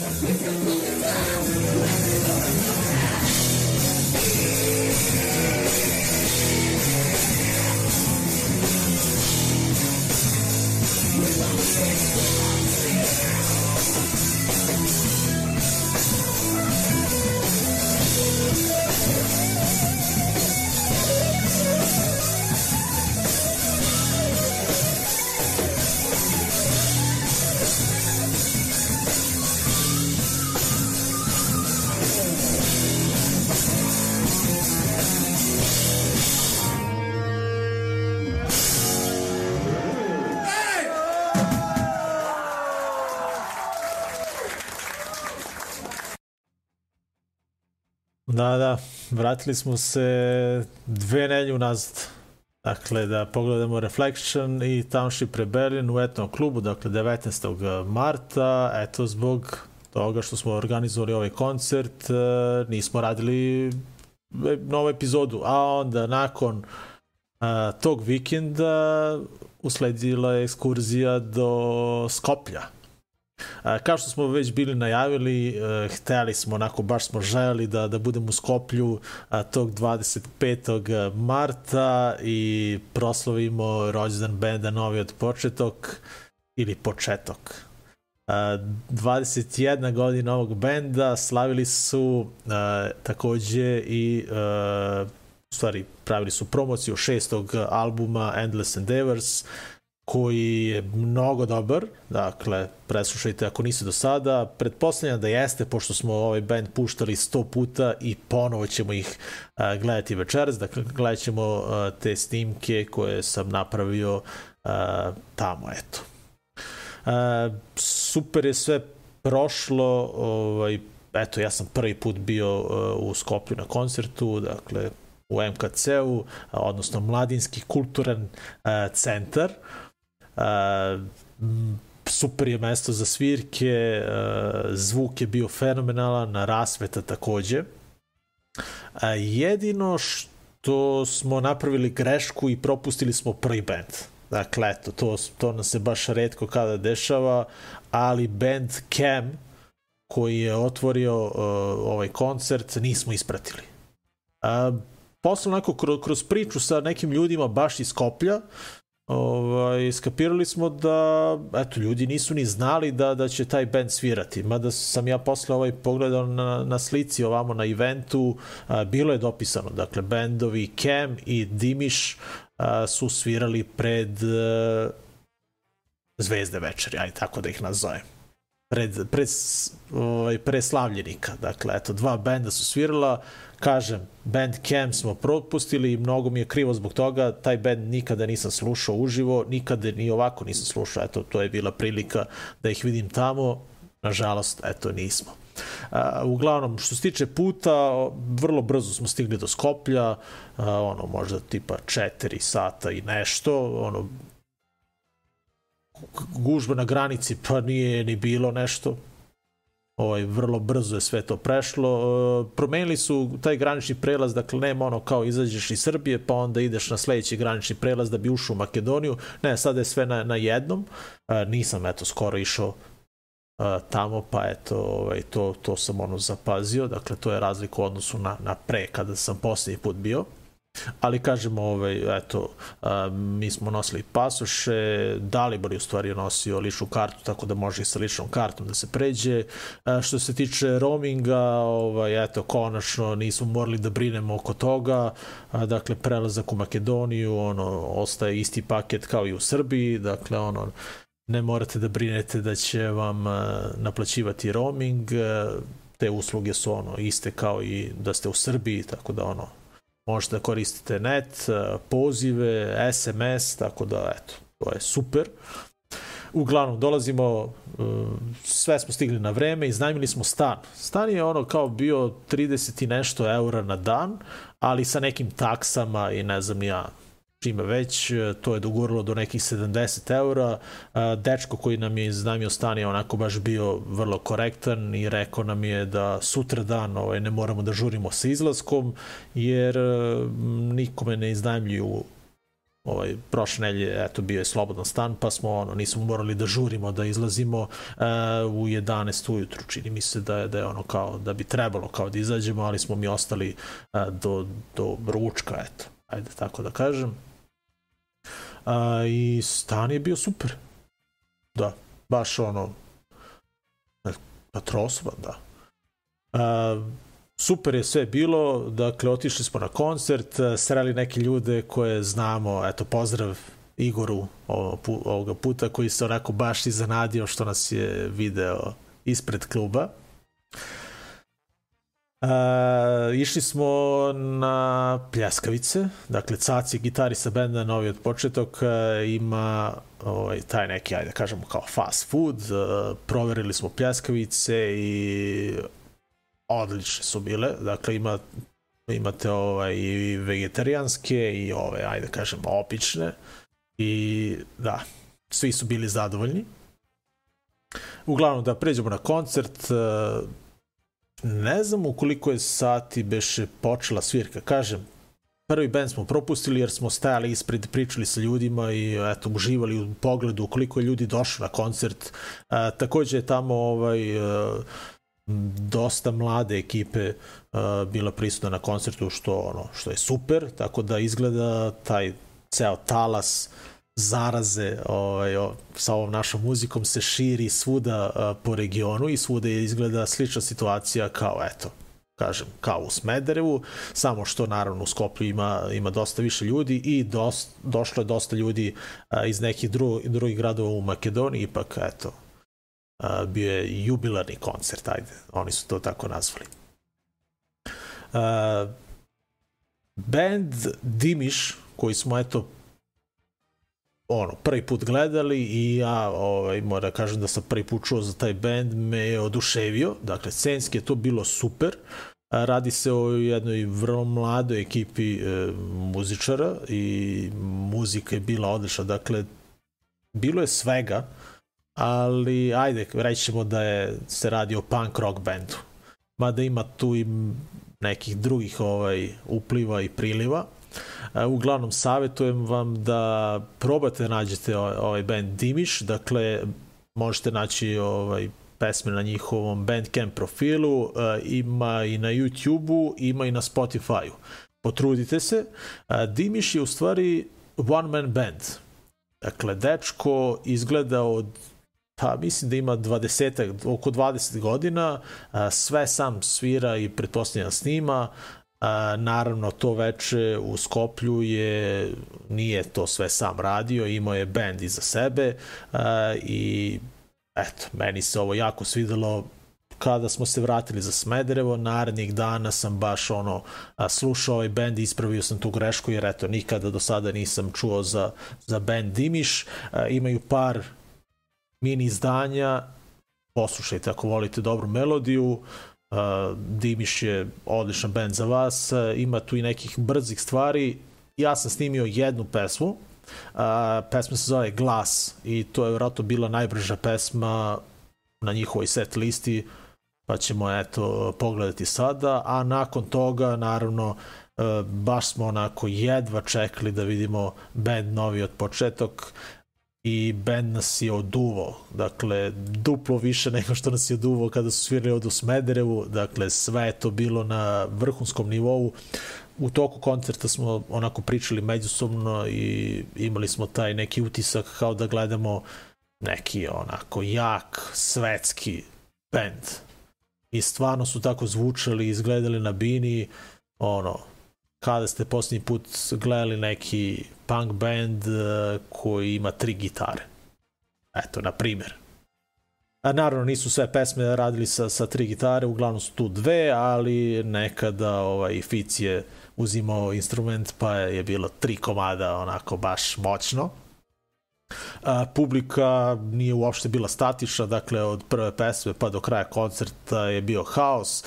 Thank you. Vratili smo se dve nelje unazad. Dakle, da pogledamo Reflection i Township Rebellion u etnom klubu, dakle 19. marta, eto zbog toga što smo organizovali ovaj koncert, e, nismo radili e, novu epizodu, a onda nakon a, tog vikenda usledila je ekskurzija do Skoplja. Kao što smo već bili najavili, e, hteli smo, onako baš smo želeli da, da budemo u Skoplju tog 25. marta i proslavimo rođendan benda Novi od početok ili početok. A, 21 godina ovog benda slavili su takođe i a, u stvari pravili su promociju šestog albuma Endless Endeavors koji je mnogo dobar, dakle, preslušajte ako niste do sada, pretpostavljam da jeste, pošto smo ovaj band puštali 100 puta i ponovo ćemo ih a, gledati večeras, dakle, gledat ćemo a, te snimke koje sam napravio a, tamo, eto. A, super je sve prošlo, ovaj, eto, ja sam prvi put bio a, u Skoplju na koncertu, dakle, u MKC-u, odnosno Mladinski kulturan a, centar. Super je mesto za svirke, zvuk je bio fenomenalan, rasveta takođe. Jedino što smo napravili grešku i propustili smo prvi band. Dakle, eto, to, to nam se baš redko kada dešava, ali band Cam, koji je otvorio uh, ovaj koncert, nismo ispratili. Uh, posle onako kroz, kroz priču sa nekim ljudima baš iz Skoplja, ovaj, skapirali smo da eto, ljudi nisu ni znali da, da će taj band svirati. Mada sam ja posle ovaj pogledao na, na slici ovamo na eventu, a, bilo je dopisano. Dakle, bendovi Cam i Dimiš a, su svirali pred a, Zvezde večeri, aj tako da ih nazovem pred, pred, ovaj, preslavljenika. Dakle, eto, dva benda su svirala, kažem, band Cam smo propustili i mnogo mi je krivo zbog toga, taj band nikada nisam slušao uživo, nikada ni ovako nisam slušao, eto, to je bila prilika da ih vidim tamo, nažalost, eto, nismo. Uh, uglavnom, što se tiče puta, vrlo brzo smo stigli do Skoplja, uh, ono, možda tipa 4 sata i nešto, ono, gužba na granici, pa nije ni bilo nešto. Ovaj, vrlo brzo je sve to prešlo. E, promenili su taj granični prelaz, dakle nema ono kao izađeš iz Srbije pa onda ideš na sledeći granični prelaz da bi ušao u Makedoniju. Ne, sada je sve na, na jednom. E, nisam eto skoro išao e, tamo, pa eto, ovaj, to, to sam ono zapazio, dakle to je razlika u odnosu na, na pre kada sam posljednji put bio ali kažemo, ovaj, eto, a, mi smo nosili pasoše, Dalibor je u stvari nosio ličnu kartu, tako da može i sa ličnom kartom da se pređe. A, što se tiče roaminga, ovaj, eto, konačno nismo morali da brinemo oko toga, a, dakle, prelazak u Makedoniju, ono, ostaje isti paket kao i u Srbiji, dakle, ono, ne morate da brinete da će vam a, naplaćivati roaming, a, te usluge su ono iste kao i da ste u Srbiji, tako da ono možete da koristite net, e, pozive, SMS, tako da eto, to je super. Uglavnom, dolazimo, e, sve smo stigli na vreme, iznajmili smo stan. Stan je ono kao bio 30 i nešto eura na dan, ali sa nekim taksama i ne znam ja čime već, e, to je doguralo do nekih 70 eura. E, dečko koji nam je iznajmio stan je onako baš bio vrlo korektan i rekao nam je da sutra dan ovaj, ne moramo da žurimo sa izlaskom, jer e, nikome ne iznajmljuju ovaj, prošle nelje, eto, bio je slobodan stan, pa smo, ono, nismo morali da žurimo, da izlazimo uh, u 11 ujutru, čini mi se da je, da je ono kao, da bi trebalo kao da izađemo, ali smo mi ostali uh, do, do ručka, eto, ajde tako da kažem. A, I stan je bio super. Da, baš ono, patrosovan, da. A, super je sve bilo, dakle, otišli smo na koncert, sreli neke ljude koje znamo, eto, pozdrav Igoru ovoga puta, koji se onako baš izanadio što nas je video ispred kluba. Uh, išli smo na pljeskavice, dakle Caci gitarista benda Novi od početok uh, ima ovaj, taj neki, ajde da kažemo kao fast food, uh, proverili smo pljeskavice i odlične su bile. Dakle, ima, imate ovaj, i vegetarijanske i ove, ajde da kažem, opične. I da, svi su bili zadovoljni. Uglavnom, da pređemo na koncert, e, ne znam u koliko je sati beše počela svirka. Kažem, prvi band smo propustili jer smo stajali ispred, pričali sa ljudima i eto, uživali u pogledu koliko je ljudi došlo na koncert. A, takođe je tamo ovaj, a, dosta mlade ekipe a, bila prisutna na koncertu što ono što je super, tako da izgleda taj ceo talas zaraze ovaj, o, sa ovom našom muzikom se širi svuda a, po regionu i svuda je izgleda slična situacija kao eto kažem, kao u Smederevu, samo što naravno u Skoplju ima, ima dosta više ljudi i dos, došlo je dosta ljudi a, iz nekih dru, drugih gradova u Makedoniji, ipak eto, a, bio je jubilarni koncert, ajde, oni su to tako nazvali. A, band Dimiš, koji smo eto ono, prvi put gledali i ja ovaj, moram da kažem da sam prvi put čuo za taj band, me je oduševio, dakle, scenski je to bilo super, Radi se o jednoj vrlo mladoj ekipi e, muzičara i muzika je bila odlična. Dakle, bilo je svega, ali ajde, reći ćemo da je, se radi o punk rock bandu. Mada ima tu i nekih drugih ovaj upliva i priliva. E, uglavnom, savjetujem vam da probate nađete ovaj, band Dimiš, dakle, možete naći ovaj pesme na njihovom Bandcamp profilu, uh, ima i na YouTube-u, ima i na Spotify-u. Potrudite se. Uh, Dimiš je u stvari one man band. Dakle, dečko izgleda od pa mislim da ima 20, oko 20 godina, sve sam svira i pretpostavljam snima, A, naravno to veče u Skoplju je nije to sve sam radio, imao je bend iza sebe a, i eto, meni se ovo jako svidelo kada smo se vratili za Smederevo, narednih dana sam baš ono slušao ovaj bend i ispravio sam tu grešku jer eto nikada do sada nisam čuo za, za bend Dimiš. Imaju par mini izdanja, poslušajte ako volite dobru melodiju, a, Dimiš je odličan bend za vas, a, ima tu i nekih brzih stvari. Ja sam snimio jednu pesmu, A, pesma se zove Glas i to je vjerojatno bila najbrža pesma na njihovoj set listi, pa ćemo eto pogledati sada, a nakon toga naravno e, baš smo onako jedva čekali da vidimo band novi od početok i band nas je oduvao, dakle duplo više nego što nas je oduvao kada su svirali od u Smederevu, dakle sve je to bilo na vrhunskom nivou, u toku koncerta smo onako pričali međusobno i imali smo taj neki utisak kao da gledamo neki onako jak svetski band. I stvarno su tako zvučali, izgledali na bini, ono, kada ste posljednji put gledali neki punk band uh, koji ima tri gitare. Eto, na primjer. A naravno nisu sve pesme radili sa, sa tri gitare, uglavnom su tu dve, ali nekada ovaj, Fic je uzimao instrument pa je bilo tri komada onako baš moćno. A, publika nije uopšte bila statična, dakle od prve pesme pa do kraja koncerta je bio haos.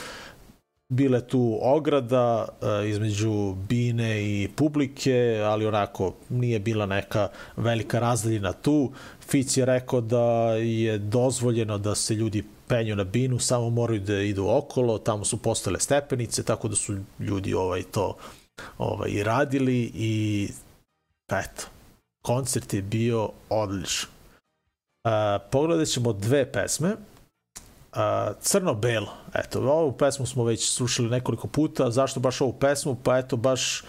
Bile tu ograda a, između bine i publike, ali onako nije bila neka velika razdaljina tu. Fic je rekao da je dozvoljeno da se ljudi penju na binu, samo moraju da idu okolo, tamo su postale stepenice, tako da su ljudi ovaj to ovaj, i radili i eto, koncert je bio odličan. Uh, pogledat ćemo dve pesme. Crno-belo. Eto, ovu pesmu smo već slušali nekoliko puta. Zašto baš ovu pesmu? Pa eto, baš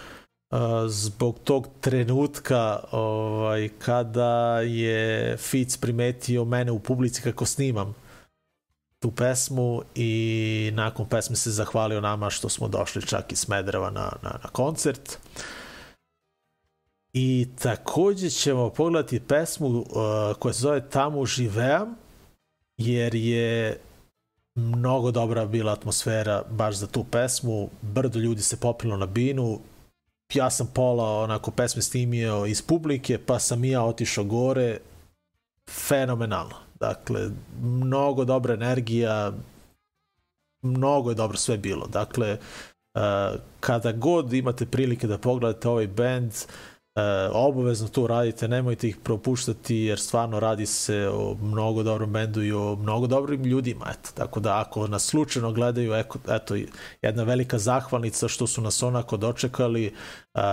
zbog tog trenutka ovaj, kada je Fic primetio mene u publici kako snimam tu pesmu i nakon pesme se zahvalio nama što smo došli čak iz Smedereva na, na, na koncert. I takođe ćemo pogledati pesmu uh, koja se zove Tamo živeam, jer je mnogo dobra bila atmosfera baš za tu pesmu. Brdo ljudi se popilo na binu. Ja sam pola onako pesme snimio iz publike, pa sam i ja otišao gore. Fenomenalno. Dakle, mnogo dobra energija, mnogo je dobro sve bilo. Dakle, uh, kada god imate prilike da pogledate ovaj band, E, obavezno to radite, nemojte ih propuštati jer stvarno radi se o mnogo dobrom bendu i o mnogo dobrim ljudima, eto. Tako da ako nas slučajno gledaju, eto, jedna velika zahvalnica što su nas onako dočekali, e,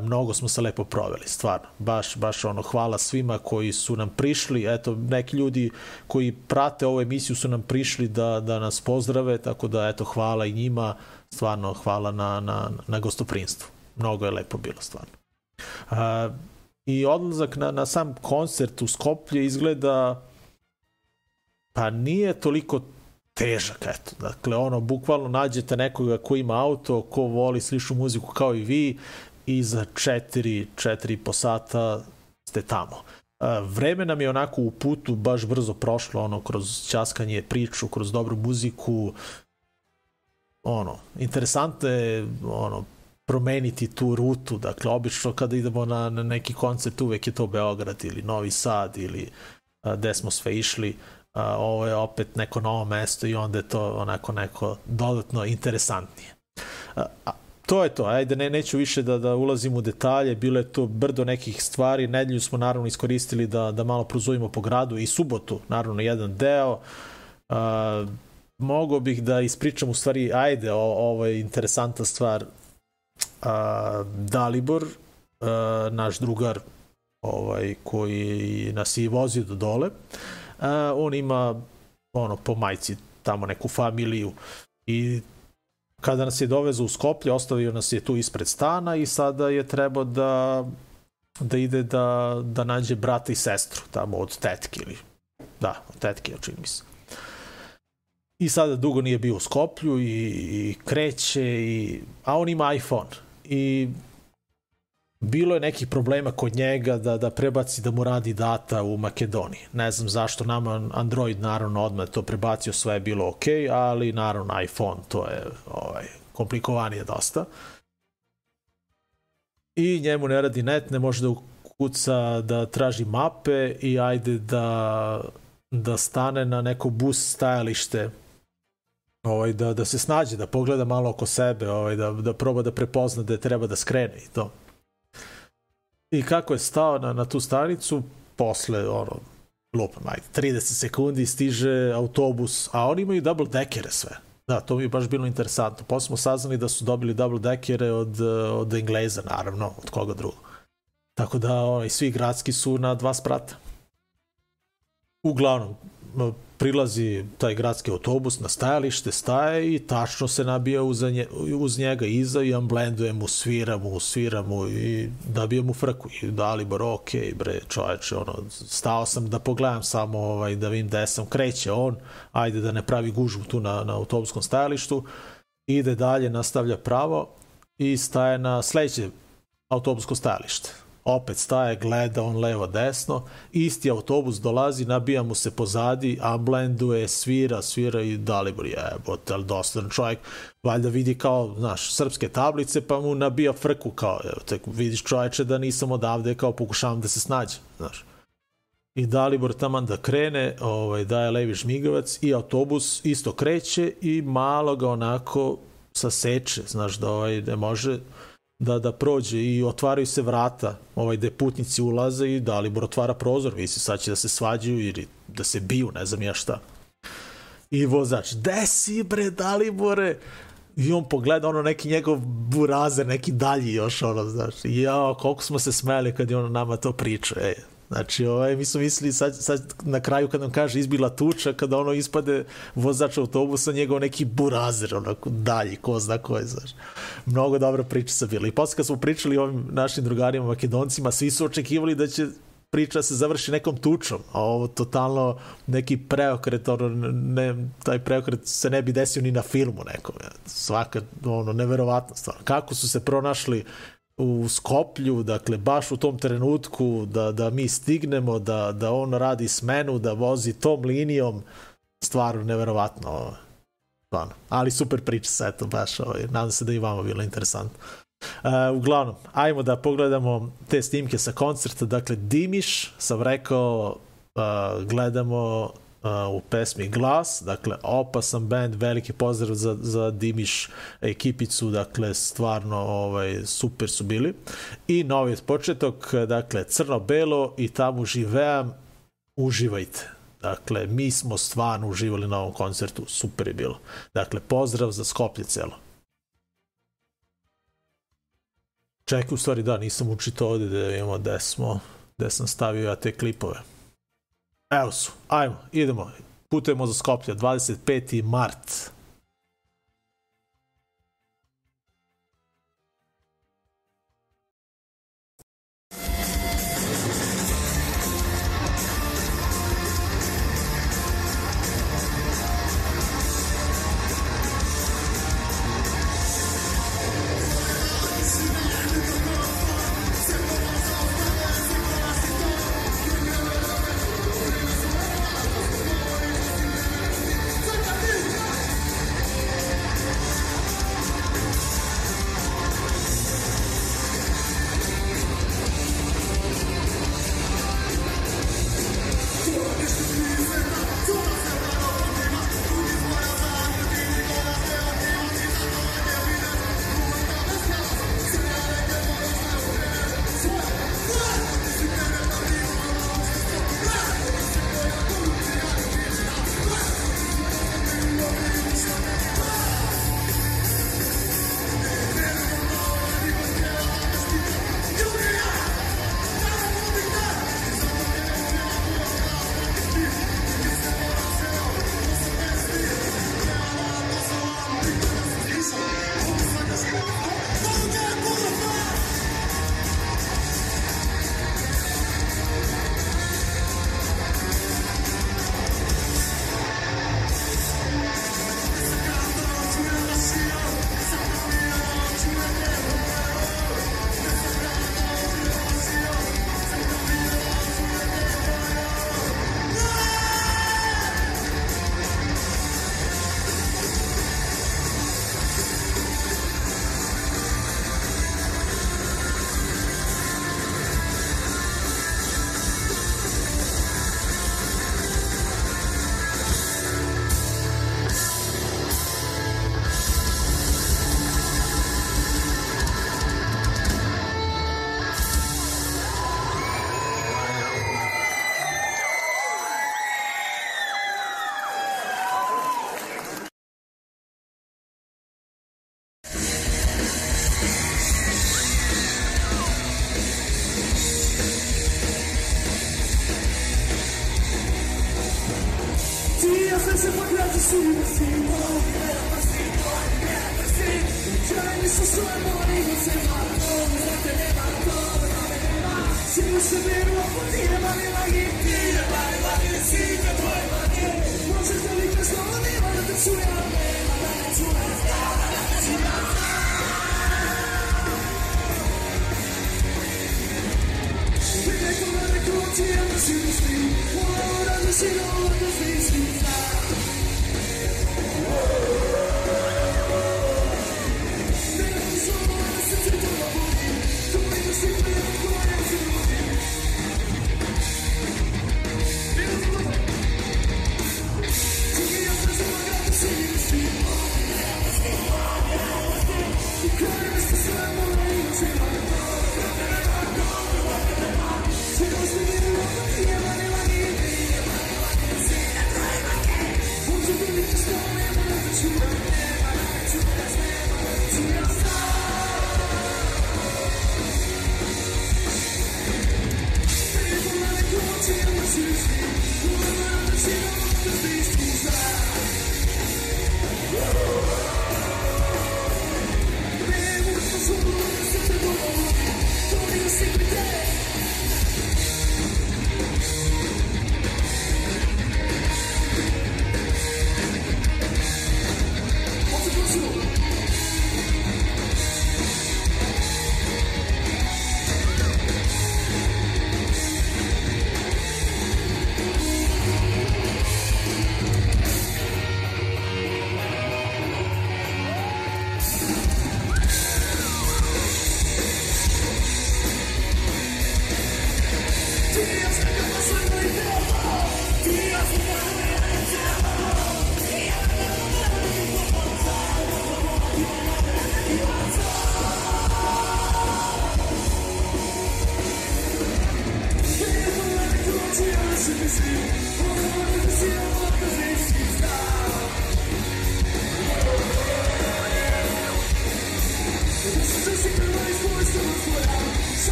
mnogo smo se lepo proveli, stvarno. Baš, baš ono, hvala svima koji su nam prišli, eto, neki ljudi koji prate ovu emisiju su nam prišli da, da nas pozdrave, tako da, eto, hvala i njima, stvarno hvala na, na, na gostoprinstvu. Mnogo je lepo bilo, stvarno. A, I odlazak na, na sam koncert u Skoplje izgleda pa nije toliko težak, eto. Dakle, ono, bukvalno nađete nekoga ko ima auto, ko voli sličnu muziku kao i vi i za 4, 4 po sata ste tamo. Vreme nam je onako u putu baš brzo prošlo, ono, kroz časkanje priču, kroz dobru muziku, ono, interesantno je, ono, promeniti tu rutu. Dakle, obično kada idemo na, na neki koncert uvek je to Beograd ili Novi Sad ili a, gde smo sve išli. A, ovo je opet neko novo mesto i onda je to onako neko dodatno interesantnije. A, a, to je to, ajde, ne, neću više da, da ulazim u detalje, bilo je to brdo nekih stvari, nedelju smo naravno iskoristili da, da malo prozujemo po gradu i subotu, naravno jedan deo, uh, mogo bih da ispričam u stvari, ajde, o, ovo je interesantna stvar, a, Dalibor, a, naš drugar ovaj, koji nas je vozio do dole, a, on ima ono, po majci tamo neku familiju i kada nas je dovezao u Skoplje, ostavio nas je tu ispred stana i sada je trebao da da ide da, da nađe brata i sestru tamo od tetke ili da, od tetke, čini mi se. I sada dugo nije bio u Skoplju i, i kreće, i, a on ima iPhone i bilo je nekih problema kod njega da, da prebaci da mu radi data u Makedoniji. Ne znam zašto nama Android naravno odmah to prebacio, sve je bilo ok, ali naravno iPhone to je ovaj, komplikovanije dosta. I njemu ne radi net, ne može da kuca da traži mape i ajde da, da stane na neko bus stajalište ovaj, da, da se snađe, da pogleda malo oko sebe, ovaj, da, da proba da prepozna da treba da skrene i to. I kako je stao na, na tu stanicu, posle, ono, lupam, ajde, 30 sekundi stiže autobus, a oni imaju double deckere sve. Da, to mi je baš bilo interesantno. Posle smo saznali da su dobili double deckere od, od Engleza, naravno, od koga drugog. Tako da, ovaj, svi gradski su na dva sprata. Uglavnom, prilazi taj gradski autobus na stajalište, staje i tačno se nabija uz, nje, uz njega iza i on blenduje mu, svira mu, svira mu i nabija mu frku. I dali bar, ok, bre, čoveče, ono, stao sam da pogledam samo, ovaj, da vidim gde sam, kreće on, ajde da ne pravi gužbu tu na, na autobuskom stajalištu, ide dalje, nastavlja pravo i staje na sledeće autobusko stajalište opet staje, gleda on levo desno, isti autobus dolazi, nabija mu se pozadi, amblenduje, svira, svira i Dalibor je, bote, ali dostadan čovjek, valjda vidi kao, znaš, srpske tablice, pa mu nabija frku kao, evo, tek vidiš čoveče da nisam odavde, kao pokušavam da se snađe, znaš. I Dalibor taman da krene, ovaj, daje levi žmigavac i autobus isto kreće i malo ga onako saseče, znaš, da ovaj, ne može, da, da prođe i otvaraju se vrata ovaj, gde putnici ulaze i Dalibor otvara prozor, misli sad će da se svađaju ili da se biju, ne znam ja šta. I vozač, gde si bre Dalibore? I on pogleda ono neki njegov burazer, neki dalji još ono, znaš. I ja, koliko smo se smeli kad je ono nama to priča, ej. Znači, ovaj, mi smo mislili sad, sad na kraju kad nam kaže izbila tuča, kada ono ispade vozač autobusa, njegov neki burazer, onako dalji, ko zna ko je, znaš. Mnogo dobra priča sa bila. I posle kad smo pričali ovim našim drugarima makedoncima, svi su očekivali da će priča se završi nekom tučom, a ovo totalno neki preokret, ono, ne, taj preokret se ne bi desio ni na filmu nekom. Svaka, ono, neverovatna stvar. Kako su se pronašli u Skoplju, dakle baš u tom trenutku da, da mi stignemo, da, da on radi smenu, da vozi tom linijom, stvarno neverovatno. Stvarno. Ali super priča eto baš, ovaj, nadam se da i vama bilo interesantno. Uh, uglavnom, ajmo da pogledamo te snimke sa koncerta. Dakle, Dimiš, sam rekao, uh, gledamo u pesmi Glas, dakle opasan band, veliki pozdrav za, za Dimiš ekipicu, dakle stvarno ovaj, super su bili. I novi početok, dakle crno-belo i tamo živeam, uživajte. Dakle, mi smo stvarno uživali na ovom koncertu, super je bilo. Dakle, pozdrav za Skoplje celo. Čekaj, u stvari da, nisam učito ovde da vidimo gde smo, gde sam stavio ja te klipove. Evo su, ajmo, idemo. Putujemo za Skoplje, 25. mart.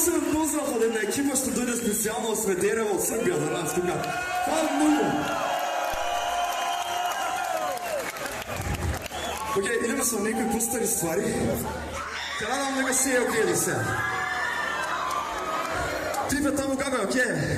пуснем муза на екипа, ще дойде специално от Сведерева от за нас тук. Това е много! Hvala mnogo. Ok, idemo sa nekoj postari stvari. Te nadam da ga se je okej se. Tipa tamo kako je okej. Idemo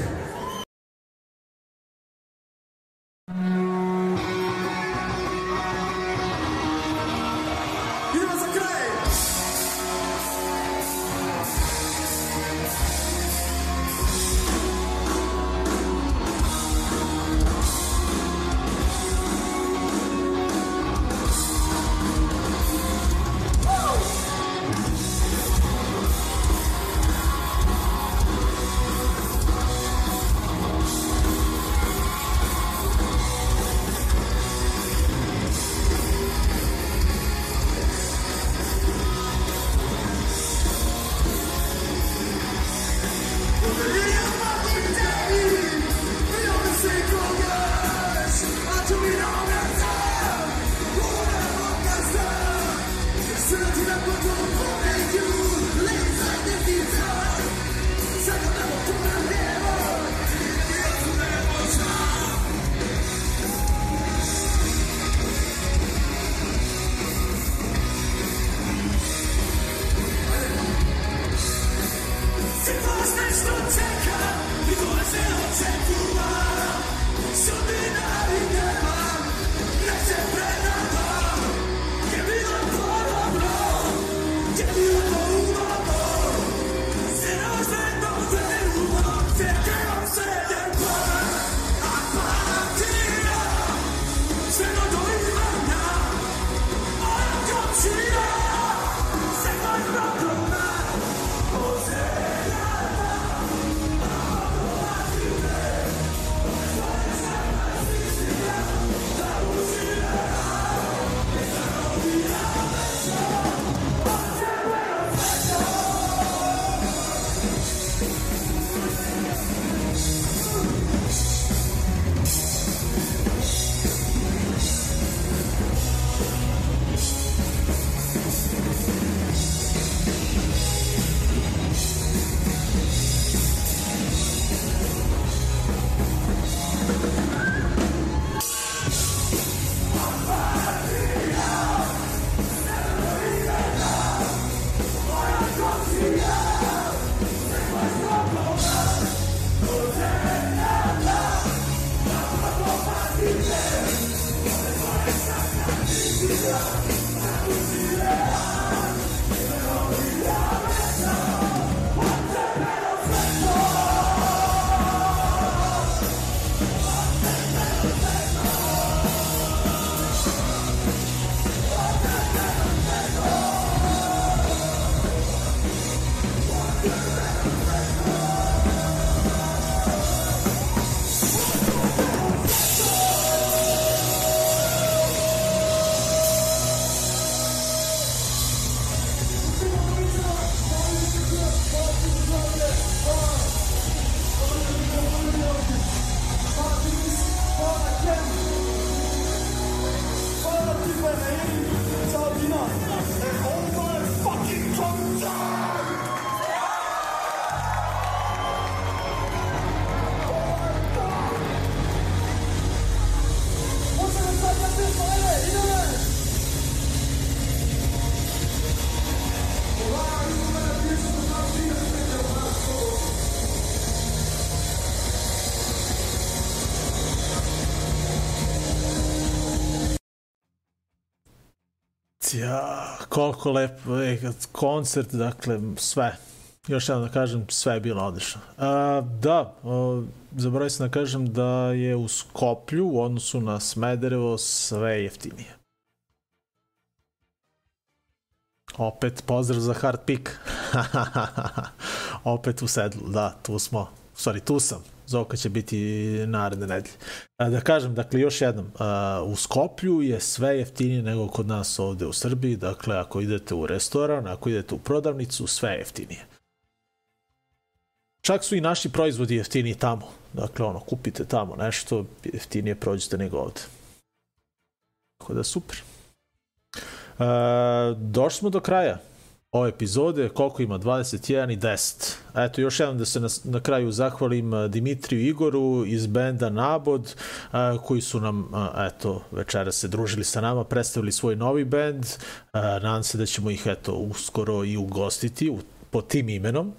Ja, koliko lepo je koncert, dakle, sve. Još jednom da kažem, sve je bilo odlično. A, da, o, zaboravio sam da kažem da je u Skoplju u odnosu na Smederevo sve jeftinije. Opet pozdrav za Hard Pick. Opet u sedlu, da, tu smo. Stvari tu sam, Zoka će biti naredne nedelje. Da kažem, dakle, još jednom, u Skoplju je sve jeftinije nego kod nas ovde u Srbiji, dakle, ako idete u restoran, ako idete u prodavnicu, sve je jeftinije. Čak su i naši proizvodi jeftiniji tamo. Dakle, ono, kupite tamo nešto, jeftinije prođete nego ovde. Tako da, super. E, došli smo do kraja ove epizode, koliko ima, 21 i 10. Eto, još jednom da se na, na kraju zahvalim eh, Dimitriju Igoru iz benda Nabod, a, koji su nam, a, eto, večera se družili sa nama, predstavili svoj novi bend, a, nadam se da ćemo ih, eto, uskoro i ugostiti u, pod tim imenom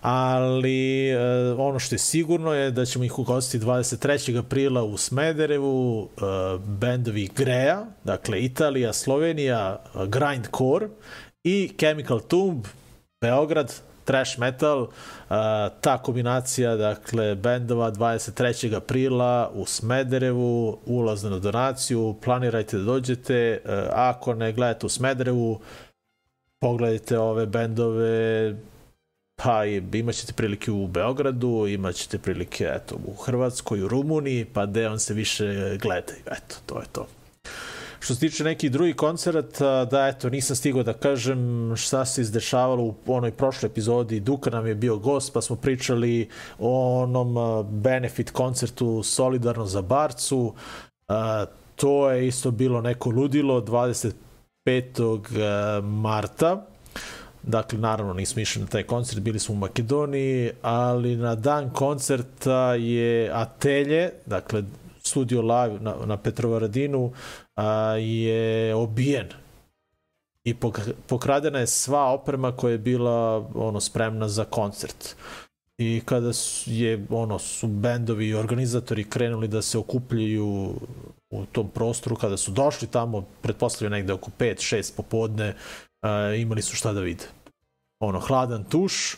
ali e, ono što je sigurno je da ćemo ih ugostiti 23. aprila u Smederevu, e, bendovi Greja, dakle Italija, Slovenija, Grindcore i Chemical Tomb, Beograd, trash metal, uh, ta kombinacija, dakle, bendova 23. aprila u Smederevu, ulaz na donaciju, planirajte da dođete, uh, ako ne gledate u Smederevu, pogledajte ove bendove, pa imat ćete prilike u Beogradu, imat ćete prilike eto, u Hrvatskoj, u Rumuniji, pa gde on se više gleda. Eto, to je to. Što se tiče nekih drugih koncerata, da eto, nisam stigao da kažem šta se izdešavalo u onoj prošloj epizodi. Duka nam je bio gost, pa smo pričali o onom benefit koncertu Solidarno za Barcu. To je isto bilo neko ludilo 25. marta. Dakle, naravno nismo išli na taj koncert, bili smo u Makedoniji, ali na dan koncerta je Atelje, dakle studio live na, na Petrovaradinu, a, je obijen i pokradena je sva oprema koja je bila ono spremna za koncert. I kada su, je ono su bendovi i organizatori krenuli da se okupljaju u tom prostoru, kada su došli tamo, pretpostavljaju negde oko 5 6 popodne, a, imali su šta da vide. Ono hladan tuš,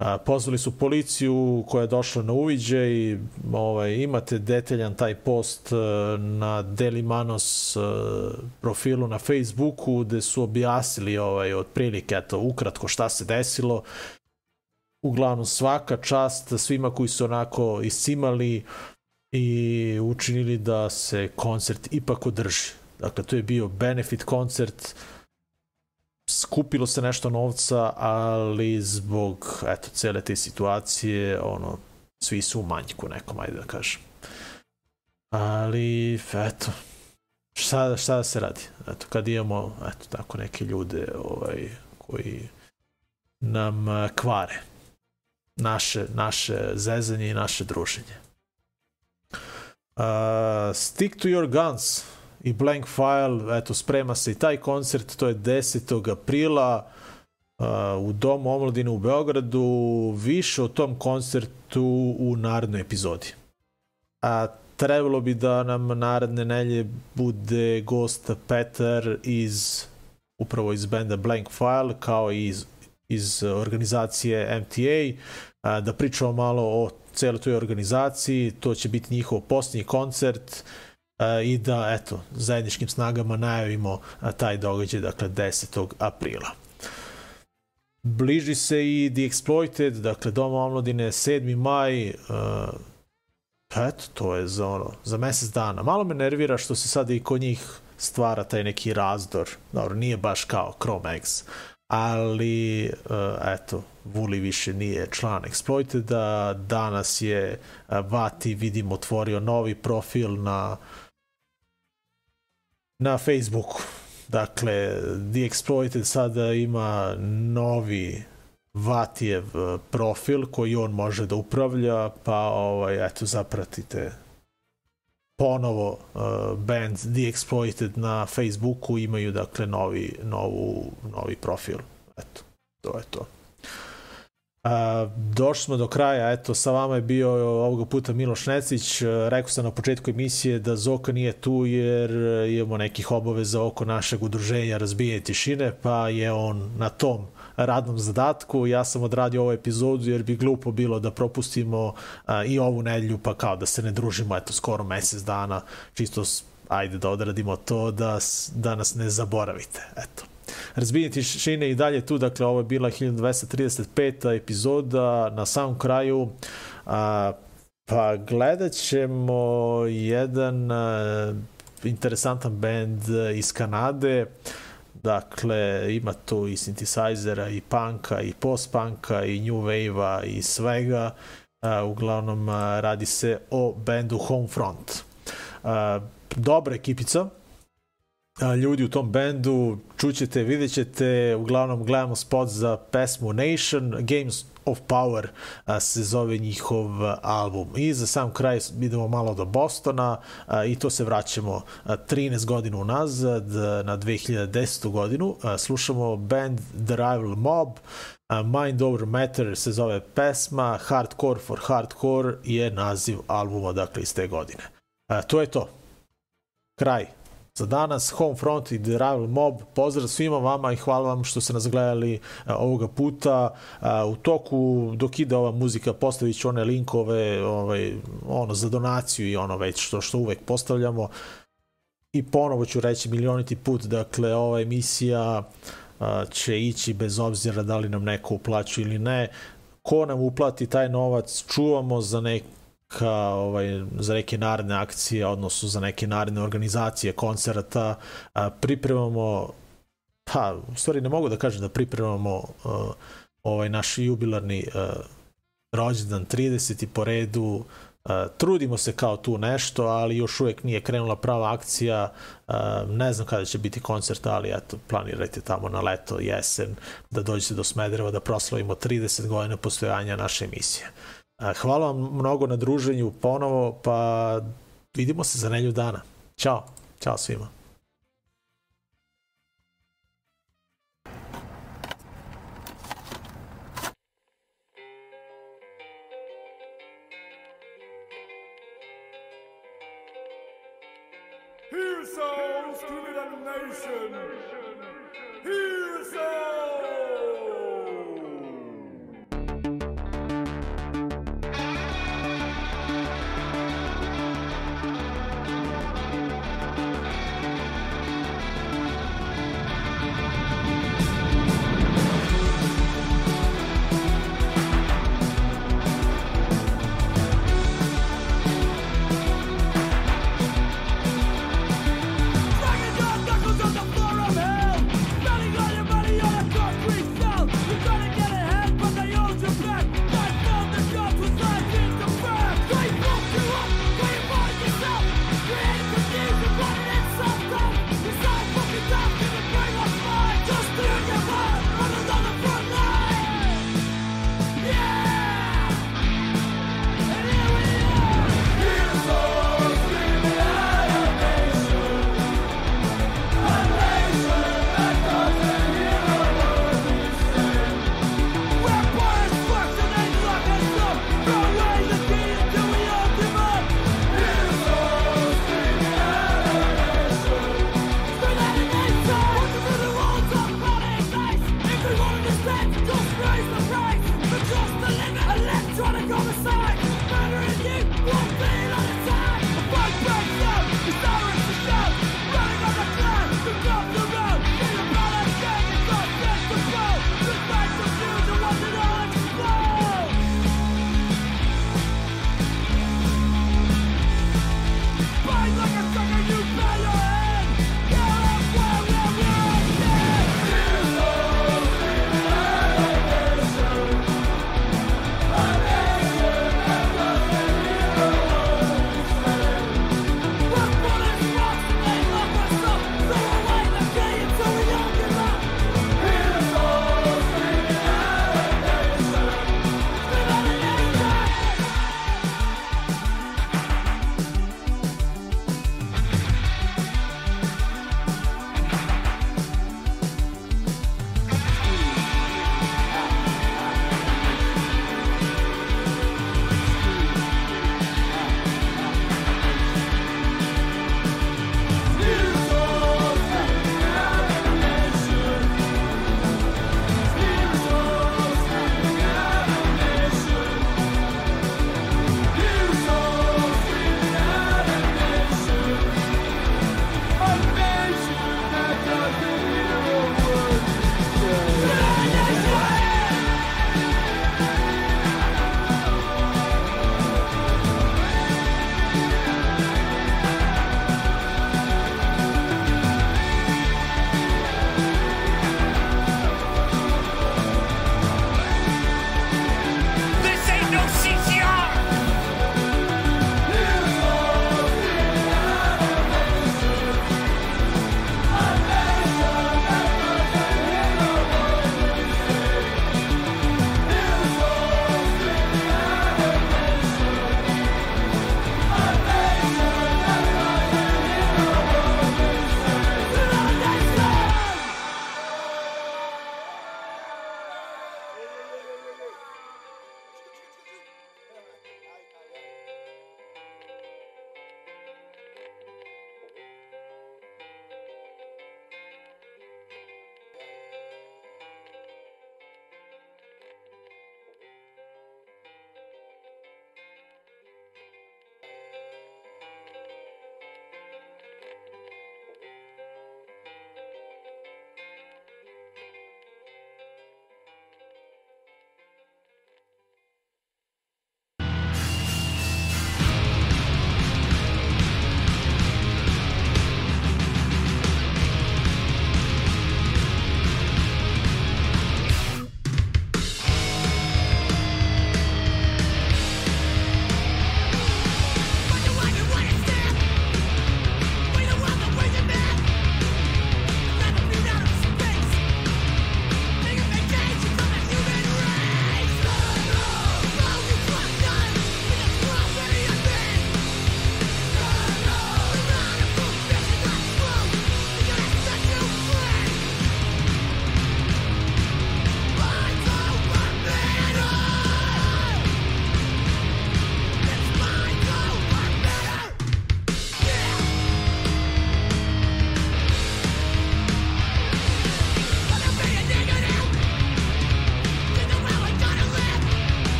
A, pozvali su policiju koja je došla na uviđaj i ovaj, imate detaljan taj post na Deli Manos profilu na Facebooku gde su objasnili ovaj, otprilike eto, ukratko šta se desilo. Uglavnom svaka čast svima koji su onako iscimali i učinili da se koncert ipak održi. Dakle, to je bio benefit koncert uh, skupilo se nešto novca, ali zbog eto, cele te situacije, ono, svi su u manjku nekom, ajde da kažem. Ali, eto, šta, šta da se radi? Eto, kad imamo, eto, tako neke ljude ovaj, koji nam kvare naše, naše zezanje i naše druženje. Uh, stick to your guns i Blank File, eto, sprema se i taj koncert, to je 10. aprila uh, u Domu omladine u Beogradu, više o tom koncertu u narednoj epizodi. A trebalo bi da nam naredne nelje bude gost Petar iz upravo iz benda Blank File kao i iz, iz organizacije MTA da pričamo malo o celoj toj organizaciji to će biti njihov posljednji koncert i da, eto, zajedničkim snagama najavimo taj događaj, dakle, 10. aprila. Bliži se i The Exploited, dakle, Doma omladine, 7. maj, uh, eto, to je za, ono, za mesec dana. Malo me nervira što se sada i kod njih stvara taj neki razdor. Dobro, nije baš kao Chrome X, ali uh, eto, Vuli više nije član Exploiteda, danas je uh, Vati, vidim, otvorio novi profil na na Facebooku. Dakle, The Exploited sada ima novi Vatijev e, profil koji on može da upravlja, pa ovaj, eto, zapratite ponovo uh, band The Exploited na Facebooku imaju dakle novi, novu, novi profil. Eto, to je to. A, došli smo do kraja, eto, sa vama je bio ovoga puta Miloš Necić, rekao sam na početku emisije da Zoka nije tu jer imamo nekih obaveza oko našeg udruženja Razbijanje tišine, pa je on na tom radnom zadatku. Ja sam odradio ovu epizodu jer bi glupo bilo da propustimo a, i ovu nedelju, pa kao da se ne družimo, eto, skoro mesec dana, čisto ajde da odradimo to, da, da nas ne zaboravite, eto. Razbijenje tišine i dalje tu, dakle ovo je bila 1235. epizoda na samom kraju. A, pa gledat ćemo jedan a, interesantan band iz Kanade. Dakle, ima tu i synthesizera, i punka, i post-punka, i new wave-a, i svega. A, uglavnom, a, radi se o bendu Homefront. A, dobra ekipica, ljudi u tom bendu, čućete, vidjet ćete, uglavnom gledamo spot za pesmu Nation, Games of Power a, se zove njihov a, album. I za sam kraj idemo malo do Bostona a, i to se vraćamo a, 13 godina unazad na 2010. godinu. Slušamo band The Rival Mob, Mind Over Matter se zove pesma, Hardcore for Hardcore je naziv albuma dakle iz te godine. To je to. Kraj za danas Homefront i The Rival Mob. Pozdrav svima vama i hvala vam što ste nas gledali a, ovoga puta. A, u toku dok ide ova muzika postavit ću one linkove ovaj, ono, za donaciju i ono već što, što uvek postavljamo. I ponovo ću reći milioniti put, dakle ova emisija a, će ići bez obzira da li nam neko uplaćuje ili ne. Ko nam uplati taj novac, čuvamo za nek ka, ovaj, za neke naredne akcije, odnosno za neke naredne organizacije, koncerta, a, pripremamo, pa, u stvari ne mogu da kažem da pripremamo a, ovaj naš jubilarni a, rođendan 30. po redu, a, trudimo se kao tu nešto, ali još uvek nije krenula prava akcija, a, ne znam kada će biti koncert, ali eto, planirajte tamo na leto, jesen, da dođete do Smedereva da proslavimo 30 godina postojanja naše emisije. Hvala vam mnogo na druženju ponovo, pa vidimo se za nelju dana. Ćao, ćao svima.